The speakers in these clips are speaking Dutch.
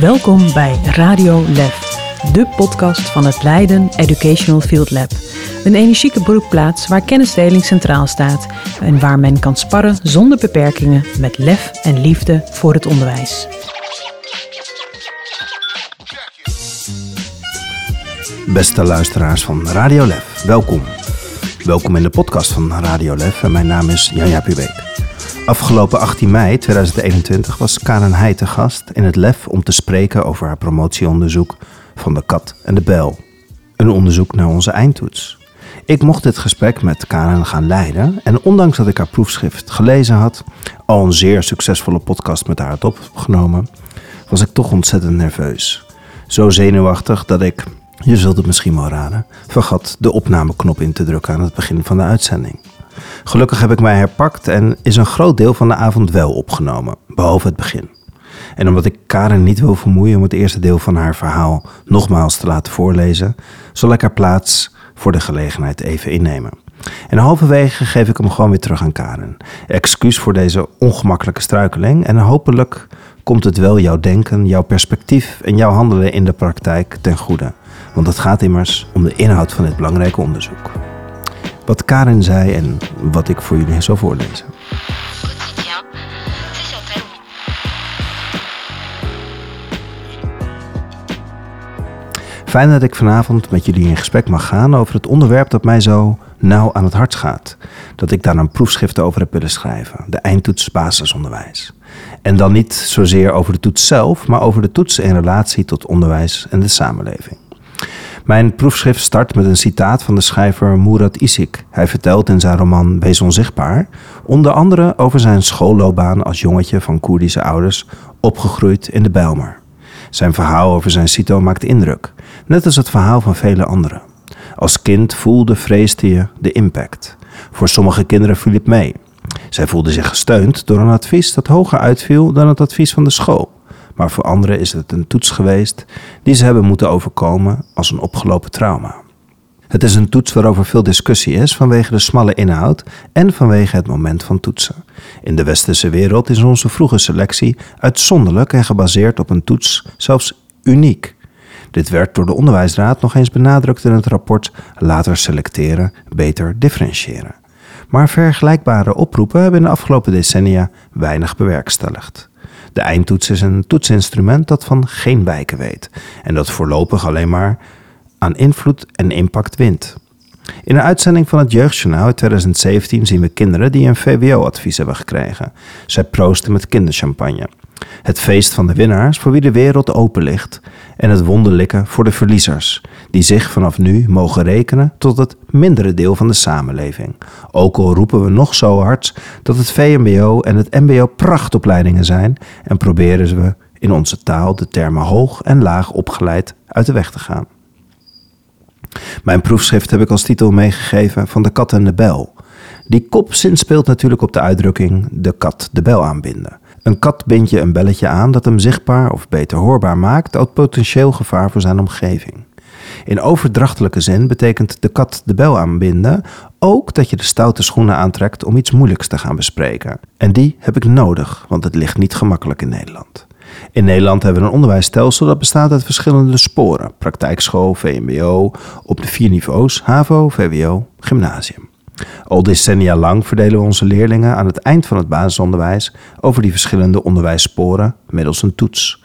Welkom bij Radio Lef, de podcast van het Leiden Educational Field Lab. Een energieke broekplaats waar kennisdeling centraal staat en waar men kan sparren zonder beperkingen met lef en liefde voor het onderwijs. Beste luisteraars van Radio Lef, welkom. Welkom in de podcast van Radio Lef en mijn naam is Janja Pubeek. Afgelopen 18 mei 2021 was Karen Heij te gast in het Lef om te spreken over haar promotieonderzoek van de kat en de bel. Een onderzoek naar onze eindtoets. Ik mocht dit gesprek met Karen gaan leiden en ondanks dat ik haar proefschrift gelezen had, al een zeer succesvolle podcast met haar had opgenomen, was ik toch ontzettend nerveus. Zo zenuwachtig dat ik, je zult het misschien wel raden, vergat de opnameknop in te drukken aan het begin van de uitzending. Gelukkig heb ik mij herpakt en is een groot deel van de avond wel opgenomen, behalve het begin. En omdat ik Karen niet wil vermoeien om het eerste deel van haar verhaal nogmaals te laten voorlezen, zal ik haar plaats voor de gelegenheid even innemen. En halverwege geef ik hem gewoon weer terug aan Karen. Excuus voor deze ongemakkelijke struikeling en hopelijk komt het wel jouw denken, jouw perspectief en jouw handelen in de praktijk ten goede. Want het gaat immers om de inhoud van dit belangrijke onderzoek. Wat Karen zei en wat ik voor jullie zal voorlezen. Fijn dat ik vanavond met jullie in gesprek mag gaan over het onderwerp dat mij zo nauw aan het hart gaat. Dat ik daar een proefschrift over heb willen schrijven: de eindtoets basisonderwijs. En dan niet zozeer over de toets zelf, maar over de toets in relatie tot onderwijs en de samenleving. Mijn proefschrift start met een citaat van de schrijver Murat Isik. Hij vertelt in zijn roman Wees onzichtbaar onder andere over zijn schoolloopbaan als jongetje van Koerdische ouders, opgegroeid in de Bijlmer. Zijn verhaal over zijn CITO maakt indruk, net als het verhaal van vele anderen. Als kind voelde, vreesde je de impact. Voor sommige kinderen viel het mee. Zij voelden zich gesteund door een advies dat hoger uitviel dan het advies van de school. Maar voor anderen is het een toets geweest die ze hebben moeten overkomen als een opgelopen trauma. Het is een toets waarover veel discussie is vanwege de smalle inhoud en vanwege het moment van toetsen. In de westerse wereld is onze vroege selectie uitzonderlijk en gebaseerd op een toets zelfs uniek. Dit werd door de onderwijsraad nog eens benadrukt in het rapport Later selecteren, beter differentiëren. Maar vergelijkbare oproepen hebben in de afgelopen decennia weinig bewerkstelligd. De eindtoets is een toetsinstrument dat van geen wijken weet en dat voorlopig alleen maar aan invloed en impact wint. In een uitzending van het Jeugdjournaal uit 2017 zien we kinderen die een VWO-advies hebben gekregen. Zij proosten met kinderchampagne. Het feest van de winnaars voor wie de wereld open ligt. En het wonderlijke voor de verliezers, die zich vanaf nu mogen rekenen tot het mindere deel van de samenleving. Ook al roepen we nog zo hard dat het VMBO en het MBO prachtopleidingen zijn en proberen we in onze taal de termen hoog en laag opgeleid uit de weg te gaan. Mijn proefschrift heb ik als titel meegegeven van de kat en de bel. Die kopzin speelt natuurlijk op de uitdrukking de kat de bel aanbinden. Een kat bindt je een belletje aan dat hem zichtbaar of beter hoorbaar maakt uit potentieel gevaar voor zijn omgeving. In overdrachtelijke zin betekent de kat de bel aanbinden ook dat je de stoute schoenen aantrekt om iets moeilijks te gaan bespreken. En die heb ik nodig, want het ligt niet gemakkelijk in Nederland. In Nederland hebben we een onderwijsstelsel dat bestaat uit verschillende sporen: praktijkschool, VMBO, op de vier niveaus: HAVO, VWO, gymnasium. Al decennia lang verdelen we onze leerlingen aan het eind van het basisonderwijs over die verschillende onderwijssporen middels een toets.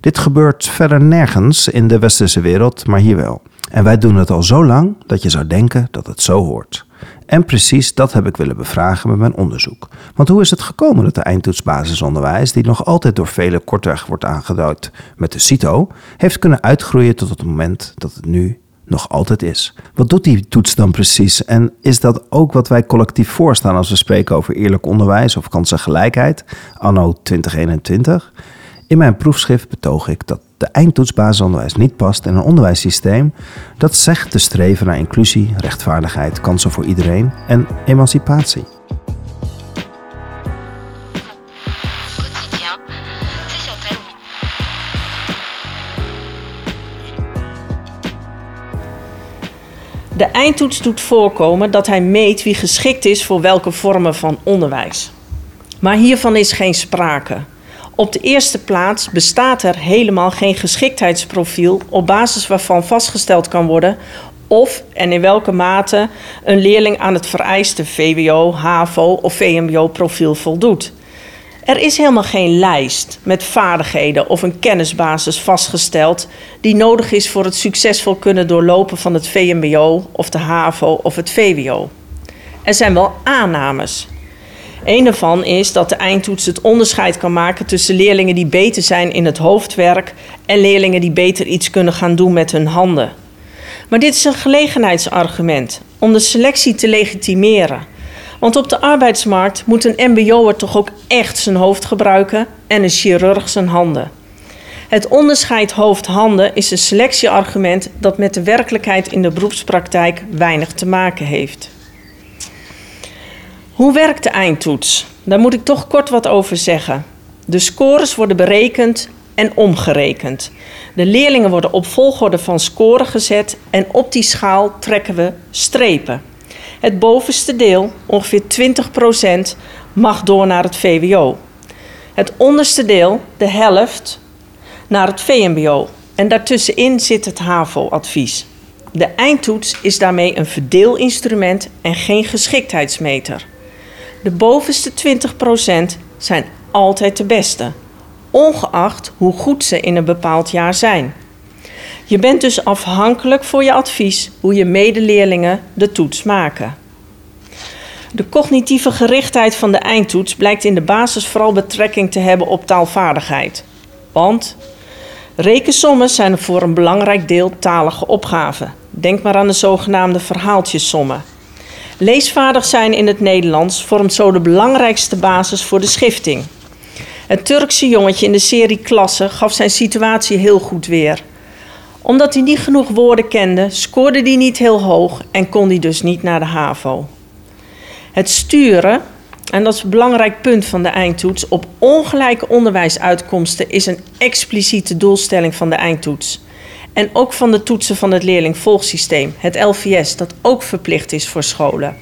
Dit gebeurt verder nergens in de westerse wereld, maar hier wel. En wij doen het al zo lang dat je zou denken dat het zo hoort. En precies dat heb ik willen bevragen met mijn onderzoek. Want hoe is het gekomen dat de eindtoets basisonderwijs, die nog altijd door velen kortweg wordt aangeduid met de CITO, heeft kunnen uitgroeien tot het moment dat het nu nog altijd is. Wat doet die toets dan precies? En is dat ook wat wij collectief voorstaan als we spreken over eerlijk onderwijs of kansengelijkheid, anno 2021? In mijn proefschrift betoog ik dat de eindtoets basisonderwijs niet past in een onderwijssysteem dat zegt te streven naar inclusie, rechtvaardigheid, kansen voor iedereen en emancipatie. De eindtoets doet voorkomen dat hij meet wie geschikt is voor welke vormen van onderwijs. Maar hiervan is geen sprake. Op de eerste plaats bestaat er helemaal geen geschiktheidsprofiel op basis waarvan vastgesteld kan worden of en in welke mate een leerling aan het vereiste VWO, HAVO of VMBO-profiel voldoet. Er is helemaal geen lijst met vaardigheden of een kennisbasis vastgesteld die nodig is voor het succesvol kunnen doorlopen van het VMBO of de HAVO of het VWO. Er zijn wel aannames. Een daarvan is dat de eindtoets het onderscheid kan maken tussen leerlingen die beter zijn in het hoofdwerk en leerlingen die beter iets kunnen gaan doen met hun handen. Maar dit is een gelegenheidsargument om de selectie te legitimeren. Want op de arbeidsmarkt moet een MBO'er toch ook echt zijn hoofd gebruiken en een chirurg zijn handen. Het onderscheid hoofd-handen is een selectieargument dat met de werkelijkheid in de beroepspraktijk weinig te maken heeft. Hoe werkt de eindtoets? Daar moet ik toch kort wat over zeggen. De scores worden berekend en omgerekend. De leerlingen worden op volgorde van score gezet en op die schaal trekken we strepen. Het bovenste deel, ongeveer 20%, mag door naar het VWO. Het onderste deel, de helft, naar het VMBO. En daartussenin zit het HAVO-advies. De eindtoets is daarmee een verdeelinstrument en geen geschiktheidsmeter. De bovenste 20% zijn altijd de beste, ongeacht hoe goed ze in een bepaald jaar zijn. Je bent dus afhankelijk voor je advies hoe je medeleerlingen de toets maken. De cognitieve gerichtheid van de eindtoets blijkt in de basis vooral betrekking te hebben op taalvaardigheid. Want rekensommen zijn voor een belangrijk deel talige opgaven. Denk maar aan de zogenaamde verhaaltjesommen. Leesvaardig zijn in het Nederlands vormt zo de belangrijkste basis voor de schifting. Het Turkse jongetje in de serie Klasse gaf zijn situatie heel goed weer. Omdat hij niet genoeg woorden kende, scoorde hij niet heel hoog en kon hij dus niet naar de HAVO. Het sturen, en dat is een belangrijk punt van de eindtoets, op ongelijke onderwijsuitkomsten is een expliciete doelstelling van de eindtoets. En ook van de toetsen van het leerlingvolgsysteem, het LVS, dat ook verplicht is voor scholen.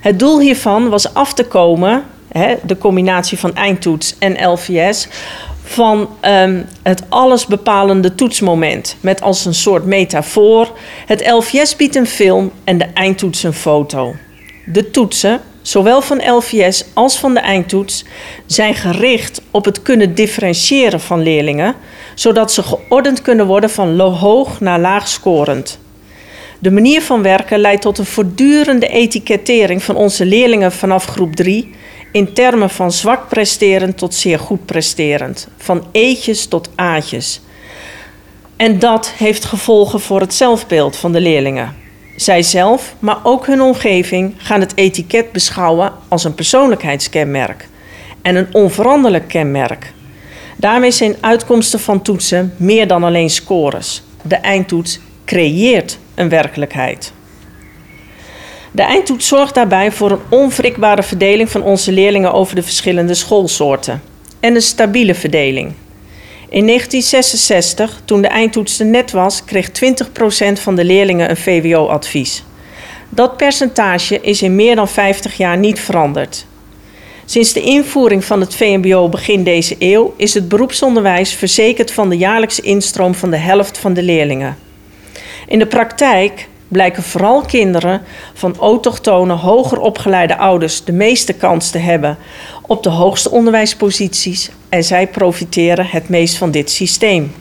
Het doel hiervan was af te komen, hè, de combinatie van eindtoets en LVS, van um, het allesbepalende toetsmoment. Met als een soort metafoor. Het LVS biedt een film en de eindtoets een foto. De toetsen, zowel van LVS als van de eindtoets, zijn gericht op het kunnen differentiëren van leerlingen, zodat ze geordend kunnen worden van hoog naar laag scorend. De manier van werken leidt tot een voortdurende etikettering van onze leerlingen vanaf groep 3 in termen van zwak presterend tot zeer goed presterend, van eetjes tot aatjes. En dat heeft gevolgen voor het zelfbeeld van de leerlingen. Zij zelf, maar ook hun omgeving, gaan het etiket beschouwen als een persoonlijkheidskenmerk en een onveranderlijk kenmerk. Daarmee zijn uitkomsten van toetsen meer dan alleen scores. De eindtoets creëert een werkelijkheid. De eindtoets zorgt daarbij voor een onwrikbare verdeling van onze leerlingen over de verschillende schoolsoorten en een stabiele verdeling. In 1966, toen de eindtoets er net was, kreeg 20% van de leerlingen een VWO-advies. Dat percentage is in meer dan 50 jaar niet veranderd. Sinds de invoering van het VMBO begin deze eeuw is het beroepsonderwijs verzekerd van de jaarlijkse instroom van de helft van de leerlingen. In de praktijk blijken vooral kinderen van autochtone, hoger opgeleide ouders de meeste kans te hebben op de hoogste onderwijsposities en zij profiteren het meest van dit systeem.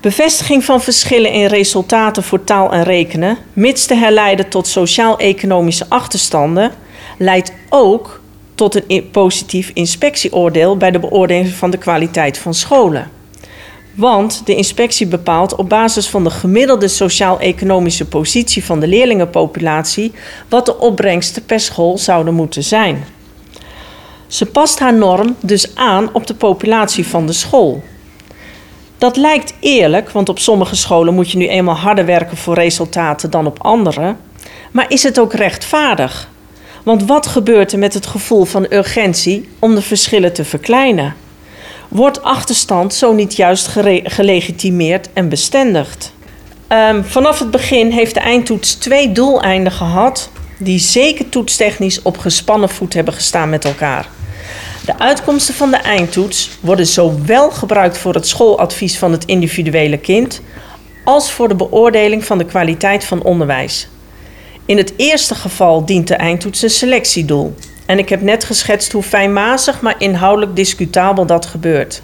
Bevestiging van verschillen in resultaten voor taal en rekenen, mits te herleiden tot sociaal-economische achterstanden, leidt ook tot een positief inspectieoordeel bij de beoordeling van de kwaliteit van scholen. Want de inspectie bepaalt op basis van de gemiddelde sociaal-economische positie van de leerlingenpopulatie wat de opbrengsten per school zouden moeten zijn. Ze past haar norm dus aan op de populatie van de school. Dat lijkt eerlijk, want op sommige scholen moet je nu eenmaal harder werken voor resultaten dan op andere. Maar is het ook rechtvaardig? Want wat gebeurt er met het gevoel van urgentie om de verschillen te verkleinen? Wordt achterstand zo niet juist gelegitimeerd en bestendigd? Ehm, vanaf het begin heeft de eindtoets twee doeleinden gehad die zeker toetstechnisch op gespannen voet hebben gestaan met elkaar. De uitkomsten van de eindtoets worden zowel gebruikt voor het schooladvies van het individuele kind als voor de beoordeling van de kwaliteit van onderwijs. In het eerste geval dient de eindtoets een selectiedoel. En ik heb net geschetst hoe fijnmazig, maar inhoudelijk discutabel dat gebeurt.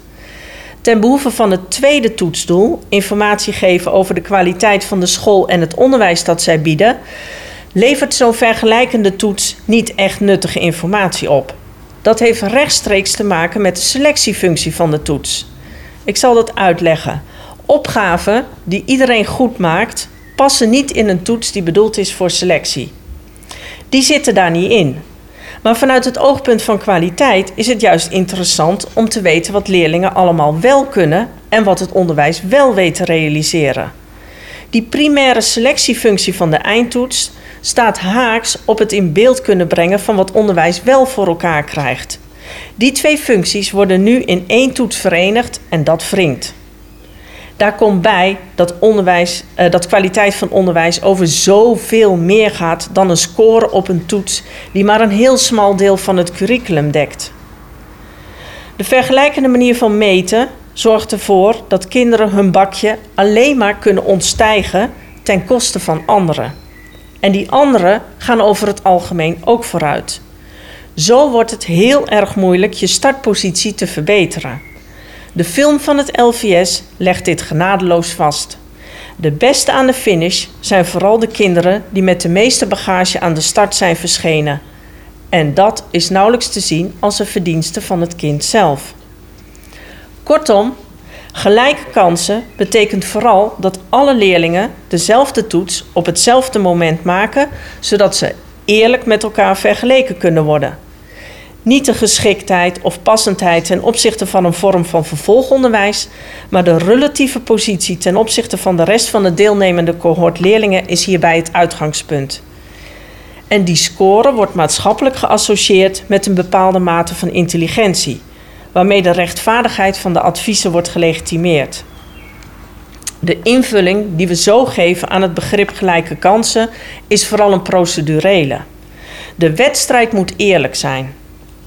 Ten behoeve van het tweede toetsdoel, informatie geven over de kwaliteit van de school en het onderwijs dat zij bieden, levert zo'n vergelijkende toets niet echt nuttige informatie op. Dat heeft rechtstreeks te maken met de selectiefunctie van de toets. Ik zal dat uitleggen. Opgaven die iedereen goed maakt, passen niet in een toets die bedoeld is voor selectie. Die zitten daar niet in. Maar vanuit het oogpunt van kwaliteit is het juist interessant om te weten wat leerlingen allemaal wel kunnen en wat het onderwijs wel weet te realiseren. Die primaire selectiefunctie van de eindtoets staat haaks op het in beeld kunnen brengen van wat onderwijs wel voor elkaar krijgt. Die twee functies worden nu in één toets verenigd en dat wringt. Daar komt bij dat, onderwijs, uh, dat kwaliteit van onderwijs over zoveel meer gaat dan een score op een toets die maar een heel smal deel van het curriculum dekt. De vergelijkende manier van meten zorgt ervoor dat kinderen hun bakje alleen maar kunnen ontstijgen ten koste van anderen. En die anderen gaan over het algemeen ook vooruit. Zo wordt het heel erg moeilijk je startpositie te verbeteren. De film van het LVS legt dit genadeloos vast. De beste aan de finish zijn vooral de kinderen die met de meeste bagage aan de start zijn verschenen. En dat is nauwelijks te zien als een verdienste van het kind zelf. Kortom, gelijke kansen betekent vooral dat alle leerlingen dezelfde toets op hetzelfde moment maken, zodat ze eerlijk met elkaar vergeleken kunnen worden niet de geschiktheid of passendheid ten opzichte van een vorm van vervolgonderwijs, maar de relatieve positie ten opzichte van de rest van de deelnemende cohort leerlingen is hierbij het uitgangspunt. En die score wordt maatschappelijk geassocieerd met een bepaalde mate van intelligentie, waarmee de rechtvaardigheid van de adviezen wordt gelegitimeerd. De invulling die we zo geven aan het begrip gelijke kansen is vooral een procedurele. De wedstrijd moet eerlijk zijn.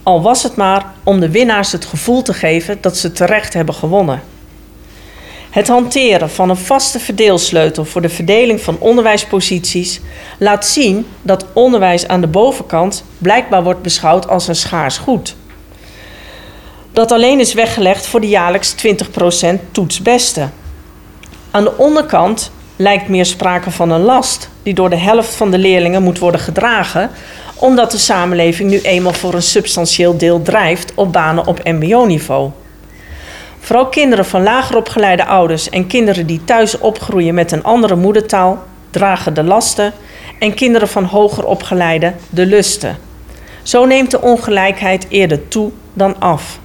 Al was het maar om de winnaars het gevoel te geven dat ze terecht hebben gewonnen. Het hanteren van een vaste verdeelsleutel voor de verdeling van onderwijsposities laat zien dat onderwijs aan de bovenkant blijkbaar wordt beschouwd als een schaars goed. Dat alleen is weggelegd voor de jaarlijks 20% toetsbeste. Aan de onderkant lijkt meer sprake van een last die door de helft van de leerlingen moet worden gedragen, omdat de samenleving nu eenmaal voor een substantieel deel drijft op banen op MBO-niveau. Vooral kinderen van lager opgeleide ouders en kinderen die thuis opgroeien met een andere moedertaal dragen de lasten en kinderen van hoger opgeleide de lusten. Zo neemt de ongelijkheid eerder toe dan af.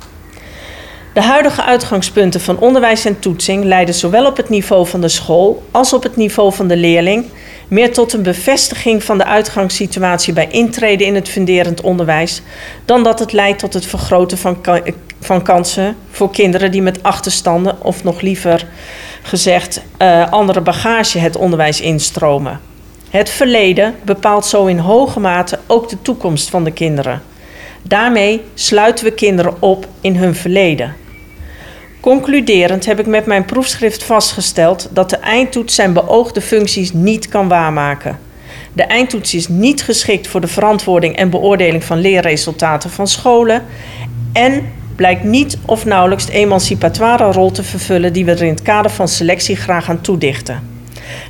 De huidige uitgangspunten van onderwijs en toetsing leiden zowel op het niveau van de school als op het niveau van de leerling meer tot een bevestiging van de uitgangssituatie bij intreden in het funderend onderwijs, dan dat het leidt tot het vergroten van, van kansen voor kinderen die met achterstanden, of nog liever gezegd, uh, andere bagage het onderwijs instromen. Het verleden bepaalt zo in hoge mate ook de toekomst van de kinderen. Daarmee sluiten we kinderen op in hun verleden. Concluderend heb ik met mijn proefschrift vastgesteld dat de eindtoets zijn beoogde functies niet kan waarmaken. De eindtoets is niet geschikt voor de verantwoording en beoordeling van leerresultaten van scholen en blijkt niet of nauwelijks de emancipatoire rol te vervullen die we er in het kader van selectie graag aan toedichten.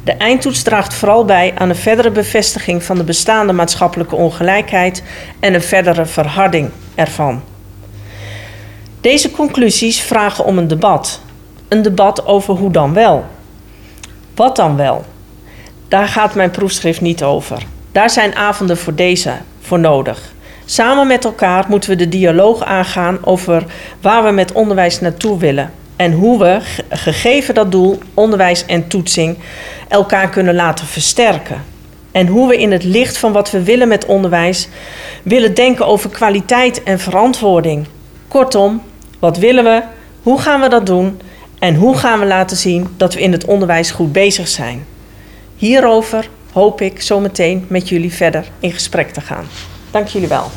De eindtoets draagt vooral bij aan een verdere bevestiging van de bestaande maatschappelijke ongelijkheid en een verdere verharding ervan. Deze conclusies vragen om een debat. Een debat over hoe dan wel. Wat dan wel? Daar gaat mijn proefschrift niet over. Daar zijn avonden voor deze voor nodig. Samen met elkaar moeten we de dialoog aangaan over waar we met onderwijs naartoe willen en hoe we, gegeven dat doel, onderwijs en toetsing, elkaar kunnen laten versterken. En hoe we in het licht van wat we willen met onderwijs willen denken over kwaliteit en verantwoording. Kortom, wat willen we? Hoe gaan we dat doen? En hoe gaan we laten zien dat we in het onderwijs goed bezig zijn? hierover hoop ik zometeen met jullie verder in gesprek te gaan. Dank jullie wel.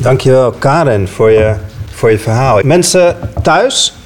Dankjewel Karen voor je, voor je verhaal. Mensen thuis,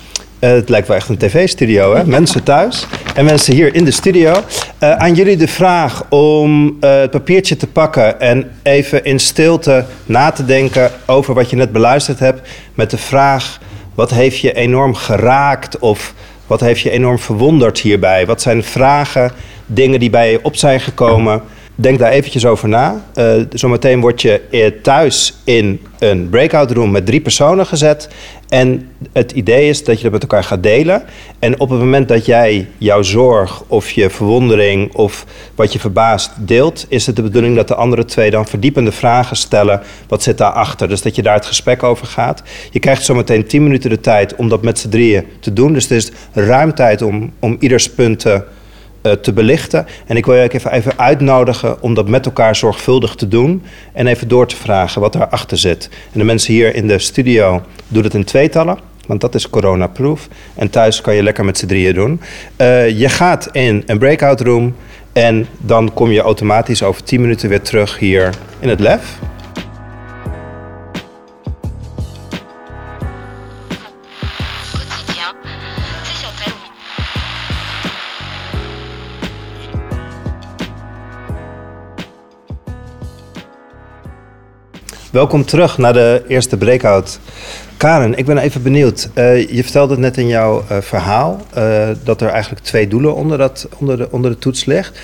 eh, het lijkt wel echt een tv-studio hè, mensen thuis en mensen hier in de studio. Eh, aan jullie de vraag om eh, het papiertje te pakken en even in stilte na te denken over wat je net beluisterd hebt. Met de vraag, wat heeft je enorm geraakt of wat heeft je enorm verwonderd hierbij? Wat zijn vragen, dingen die bij je op zijn gekomen? Denk daar eventjes over na. Eh, zometeen word je eh, thuis in een breakout room met drie personen gezet. En het idee is dat je dat met elkaar gaat delen. En op het moment dat jij jouw zorg of je verwondering of wat je verbaast deelt, is het de bedoeling dat de andere twee dan verdiepende vragen stellen. Wat zit daarachter? Dus dat je daar het gesprek over gaat. Je krijgt zometeen 10 minuten de tijd om dat met z'n drieën te doen. Dus er is ruim tijd om, om ieders punten te belichten. En ik wil je ook even, even uitnodigen om dat met elkaar zorgvuldig te doen. En even door te vragen wat daarachter zit. En de mensen hier in de studio doen het in tweetallen. Want dat is corona-proof. En thuis kan je lekker met z'n drieën doen. Eh, je gaat in een breakout room. En dan kom je automatisch over 10 minuten weer terug hier in het lab. Welkom terug naar de eerste breakout. Karen, ik ben even benieuwd. Eh, je vertelde net in jouw eh, verhaal eh, dat er eigenlijk twee doelen onder, dat, onder, de, onder de toets ligt.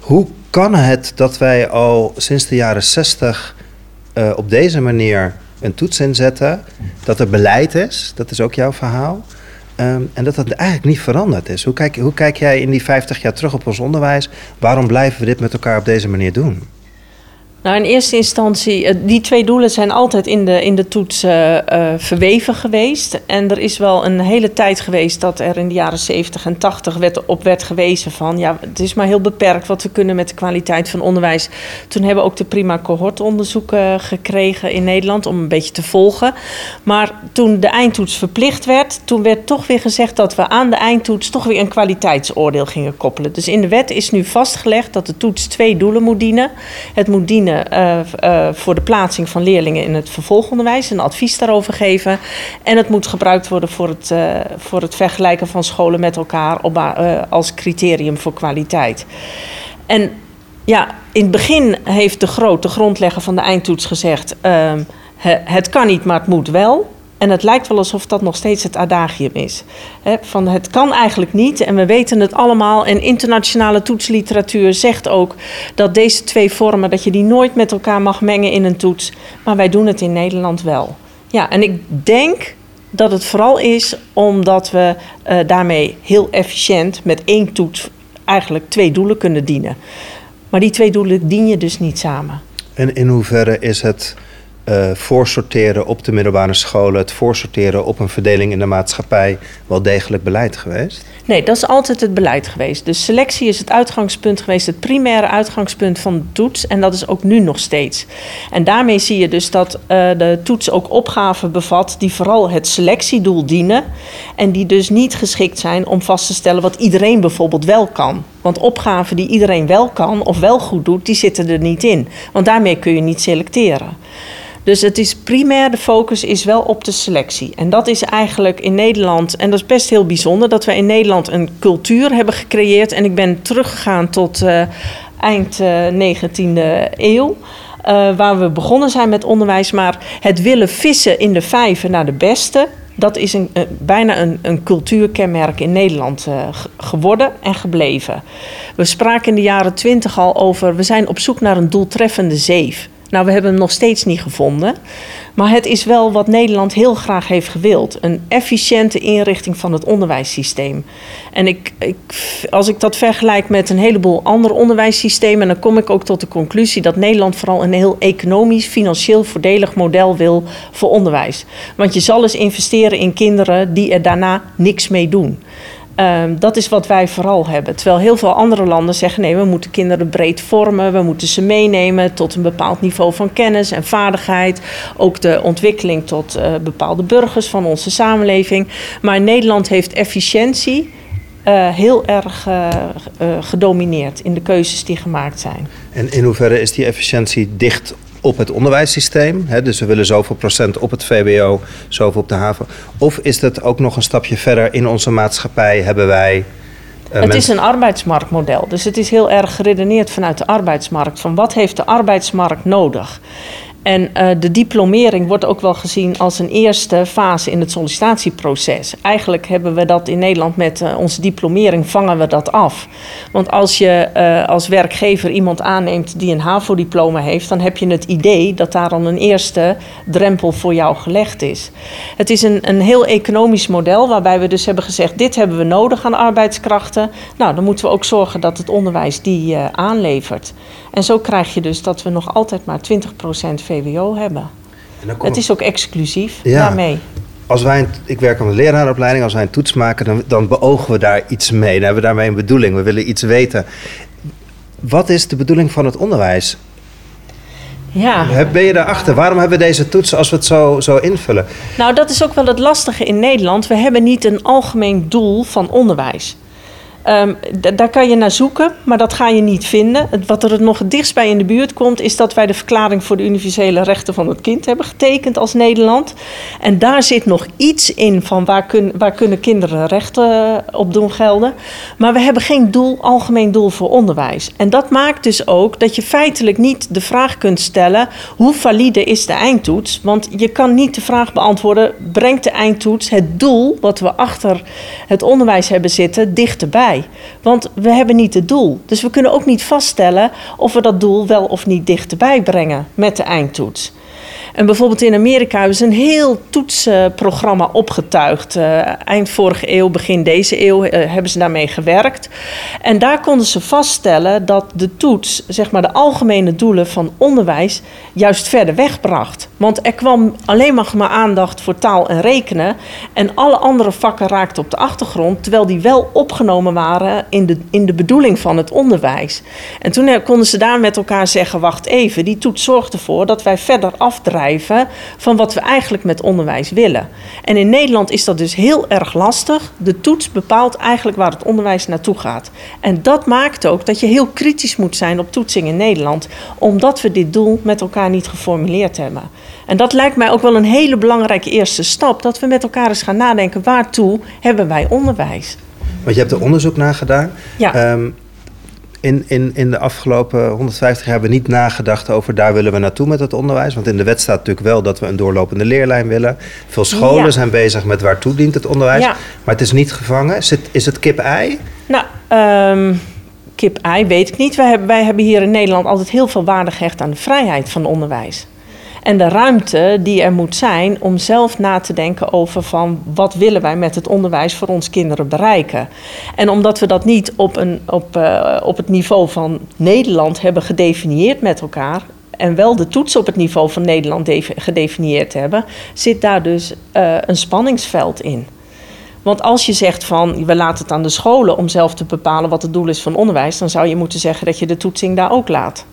Hoe kan het dat wij al sinds de jaren 60 eh, op deze manier een toets inzetten? Dat er beleid is, dat is ook jouw verhaal. Ehm, en dat dat eigenlijk niet veranderd is. Hoe kijk, hoe kijk jij in die 50 jaar terug op ons onderwijs? Waarom blijven we dit met elkaar op deze manier doen? Nou, in eerste instantie, eh, die twee doelen zijn altijd in de, in de toets eh, eh, verweven geweest. En er is wel een hele tijd geweest dat er in de jaren 70 en 80 werd, op werd gewezen van... ja, het is maar heel beperkt wat we kunnen met de kwaliteit van onderwijs. Toen hebben we ook de prima cohortonderzoeken gekregen in Nederland om een beetje te volgen. Maar toen de eindtoets verplicht werd, toen werd toch weer gezegd... dat we aan de eindtoets toch weer een kwaliteitsoordeel gingen koppelen. Dus in de wet is nu vastgelegd dat de toets twee doelen moet dienen. Het moet dienen uh, uh, voor de plaatsing van leerlingen in het vervolgonderwijs, een advies daarover geven. En het moet gebruikt worden voor het, uh, voor het vergelijken van scholen met elkaar op, als criterium voor kwaliteit. En ja, in het begin heeft de grote grondlegger van de eindtoets gezegd: ehm, het kan niet, maar het moet wel. En het lijkt wel alsof dat nog steeds het adagium is. Van het kan eigenlijk niet en we weten het allemaal. En internationale toetsliteratuur zegt ook dat deze twee vormen, dat je die nooit met elkaar mag mengen in een toets. Maar wij doen het in Nederland wel. Ja, en ik denk dat het vooral is omdat we uh, daarmee heel efficiënt met één toets eigenlijk twee doelen kunnen dienen. Maar die twee doelen dien je dus niet samen. En in hoeverre is het uh, voorsorteren op de middelbare scholen, het voorsorteren op een verdeling in de maatschappij wel degelijk beleid geweest? Nee, dat is altijd het beleid geweest. Dus selectie is het uitgangspunt geweest, het primaire uitgangspunt van de toets. En dat is ook nu nog steeds. En daarmee zie je dus dat uh, de toets ook opgaven bevat die vooral het selectiedoel dienen. En die dus niet geschikt zijn om vast te stellen wat iedereen bijvoorbeeld wel kan. Want opgaven die iedereen wel kan of wel goed doet, die zitten er niet in. Want daarmee kun je niet selecteren. Dus het is primair, de focus is wel op de selectie. En dat is eigenlijk in Nederland, en dat is best heel bijzonder, dat we in Nederland een cultuur hebben gecreëerd. En ik ben teruggegaan tot uh, eind uh, 19e eeuw. Uh, waar we begonnen zijn met onderwijs. Maar het willen vissen in de vijver naar de beste. Dat is een, bijna een, een, cultuurkenmerk in Nederland geworden en gebleven. We spraken in de jaren twintig al over. We zijn op zoek naar een doeltreffende zeef. Nou, we hebben hem nog steeds niet gevonden. Maar het is wel wat Nederland heel graag heeft gewild. Een efficiënte inrichting van het onderwijssysteem. En ik, ik, als ik dat vergelijk met een heleboel andere onderwijssystemen... dan kom ik ook tot de conclusie dat Nederland vooral een heel economisch, financieel voordelig model wil voor onderwijs. Want je zal eens investeren in kinderen die er daarna niks mee doen. Ehm, dat is wat wij vooral hebben. Terwijl heel veel andere landen zeggen: nee, we moeten kinderen breed vormen. We moeten ze meenemen tot een bepaald niveau van kennis en vaardigheid. Ook de ontwikkeling tot uh, bepaalde burgers van onze samenleving. Maar Nederland heeft efficiëntie. Uh, heel erg uh, gedomineerd in de keuzes die gemaakt zijn. En in hoeverre is die efficiëntie dicht op het onderwijssysteem. Hè, dus we willen zoveel procent op het VWO, zoveel op de haven. Of is dat ook nog een stapje verder in onze maatschappij? Hebben wij. Uh, het is een arbeidsmarktmodel. Dus het is heel erg geredeneerd vanuit de arbeidsmarkt. Van wat heeft de arbeidsmarkt nodig? En uh, de diplomering wordt ook wel gezien als een eerste fase in het sollicitatieproces. Eigenlijk hebben we dat in Nederland met uh, onze diplomering vangen we dat af. Want als je uh, als werkgever iemand aanneemt die een HAVO-diploma heeft, dan heb je het idee dat daar al een eerste drempel voor jou gelegd is. Het is een, een heel economisch model waarbij we dus hebben gezegd: dit hebben we nodig aan arbeidskrachten. Nou, dan moeten we ook zorgen dat het onderwijs die aanlevert. En zo krijg je dus dat we nog altijd maar 20% VWO hebben. Het is ook exclusief ja. daarmee. Als wij, een, ik werk aan de leraaropleiding, als wij een toets maken, dan, dan beogen we daar iets mee. Dan hebben we daarmee een bedoeling. We willen iets weten. Wat is de bedoeling van het onderwijs? Ja. Ben je daarachter? Waarom hebben we deze toetsen als we het zo, zo invullen? Nou, dat is ook wel het lastige in Nederland. We hebben niet een algemeen doel van onderwijs. Um, daar kan je naar zoeken, maar dat ga je niet vinden. Wat er het nog het dichtst bij in de buurt komt, is dat wij de Verklaring voor de Universele Rechten van het Kind hebben getekend als Nederland. En daar zit nog iets in van waar, kun, waar kunnen kinderen rechten eh, op doen gelden. Maar we hebben geen doel, algemeen doel voor onderwijs. En dat maakt dus ook dat je feitelijk niet de vraag kunt stellen: hoe valide is de eindtoets? Want je kan niet de vraag beantwoorden: brengt de eindtoets het doel wat we achter het onderwijs hebben zitten dichterbij? Want we hebben niet het doel. Dus we kunnen ook niet vaststellen of we dat doel wel of niet dichterbij brengen met de eindtoets. En bijvoorbeeld in Amerika hebben ze een heel toetsprogramma opgetuigd. Uh, eind vorige eeuw, begin deze eeuw uh, hebben ze daarmee gewerkt. En daar konden ze vaststellen dat de toets, zeg maar de algemene doelen van onderwijs, juist verder wegbracht. Want er kwam alleen maar, aandacht voor taal en rekenen. En alle andere vakken raakten op de achtergrond, terwijl die wel opgenomen waren in de, in de bedoeling van het onderwijs. En toen konden ze daar met elkaar zeggen: wacht even, die toets zorgt ervoor dat wij verder van wat we eigenlijk met onderwijs willen. En in Nederland is dat dus heel erg lastig. De toets bepaalt eigenlijk waar het onderwijs naartoe gaat. En dat maakt ook dat je heel kritisch moet zijn op toetsing in Nederland, omdat we dit doel met elkaar niet geformuleerd hebben. En dat lijkt mij ook wel een hele belangrijke eerste stap, dat we met elkaar eens gaan nadenken waartoe hebben wij onderwijs. Want je hebt er onderzoek naar gedaan. Ja. Um, in, in, in de afgelopen 150 jaar hebben we niet nagedacht over daar willen we naartoe met het onderwijs. Want in de wet staat natuurlijk wel dat we een doorlopende leerlijn willen. Veel scholen zijn bezig met waartoe dient het onderwijs. Ja. Maar het is niet gevangen. Is het, is het kip-ei? Nou, um, kip-ei weet ik niet. Wij hebben, wij hebben hier in Nederland altijd heel veel waarde gehecht aan de vrijheid van onderwijs. En de ruimte die er moet zijn om zelf na te denken over van wat willen wij met het onderwijs voor ons kinderen bereiken. En omdat we dat niet op, een, op, uh, op het niveau van Nederland hebben gedefinieerd met elkaar, en wel de toets op het niveau van Nederland gedefinieerd hebben, zit daar dus uh, een spanningsveld in. Want als je zegt van we laten het aan de scholen om zelf te bepalen wat het doel is van onderwijs, dan zou je moeten zeggen dat je de toetsing daar ook laat.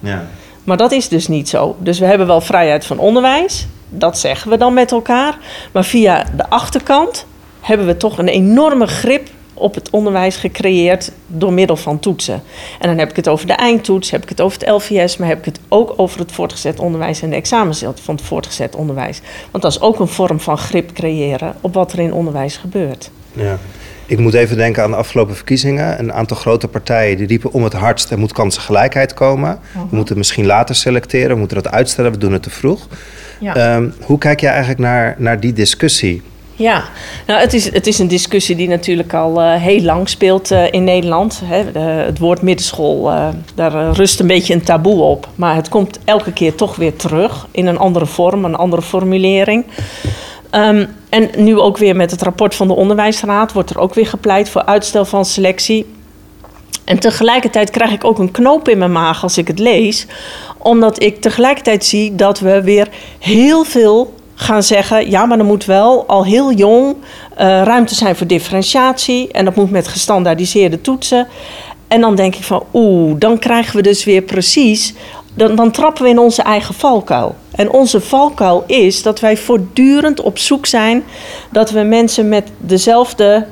Ja. Maar dat is dus niet zo. Dus we hebben wel vrijheid van onderwijs. Dat zeggen we dan met elkaar. Maar via de achterkant hebben we toch een enorme grip op het onderwijs gecreëerd door middel van toetsen. En dan heb ik het over de eindtoets, heb ik het over het LVS, maar heb ik het ook over het voortgezet onderwijs en de examens van het voortgezet onderwijs. Want dat is ook een vorm van grip creëren op wat er in onderwijs gebeurt. Ja. Ik moet even denken aan de afgelopen verkiezingen. Een aantal grote partijen die riepen om het hardst... er moet kansengelijkheid komen. We moeten misschien later selecteren, we moeten dat uitstellen, we doen het te vroeg. Ja. Um, hoe kijk jij eigenlijk naar, naar die discussie? Ja, nou, het, is, het is een discussie die natuurlijk al uh, heel lang speelt uh, in Nederland. Hè. De, het woord middenschool, uh, daar rust een beetje een taboe op. Maar het komt elke keer toch weer terug in een andere vorm, een andere formulering. Um, en nu ook weer met het rapport van de Onderwijsraad wordt er ook weer gepleit voor uitstel van selectie. En tegelijkertijd krijg ik ook een knoop in mijn maag als ik het lees, omdat ik tegelijkertijd zie dat we weer heel veel gaan zeggen: ja, maar er moet wel al heel jong eh, ruimte zijn voor differentiatie. En dat moet met gestandaardiseerde toetsen. En dan denk ik van, oeh, dan krijgen we dus weer precies. Dan, dan trappen we in onze eigen valkuil. En onze valkuil is dat wij voortdurend op zoek zijn dat we mensen met dezelfde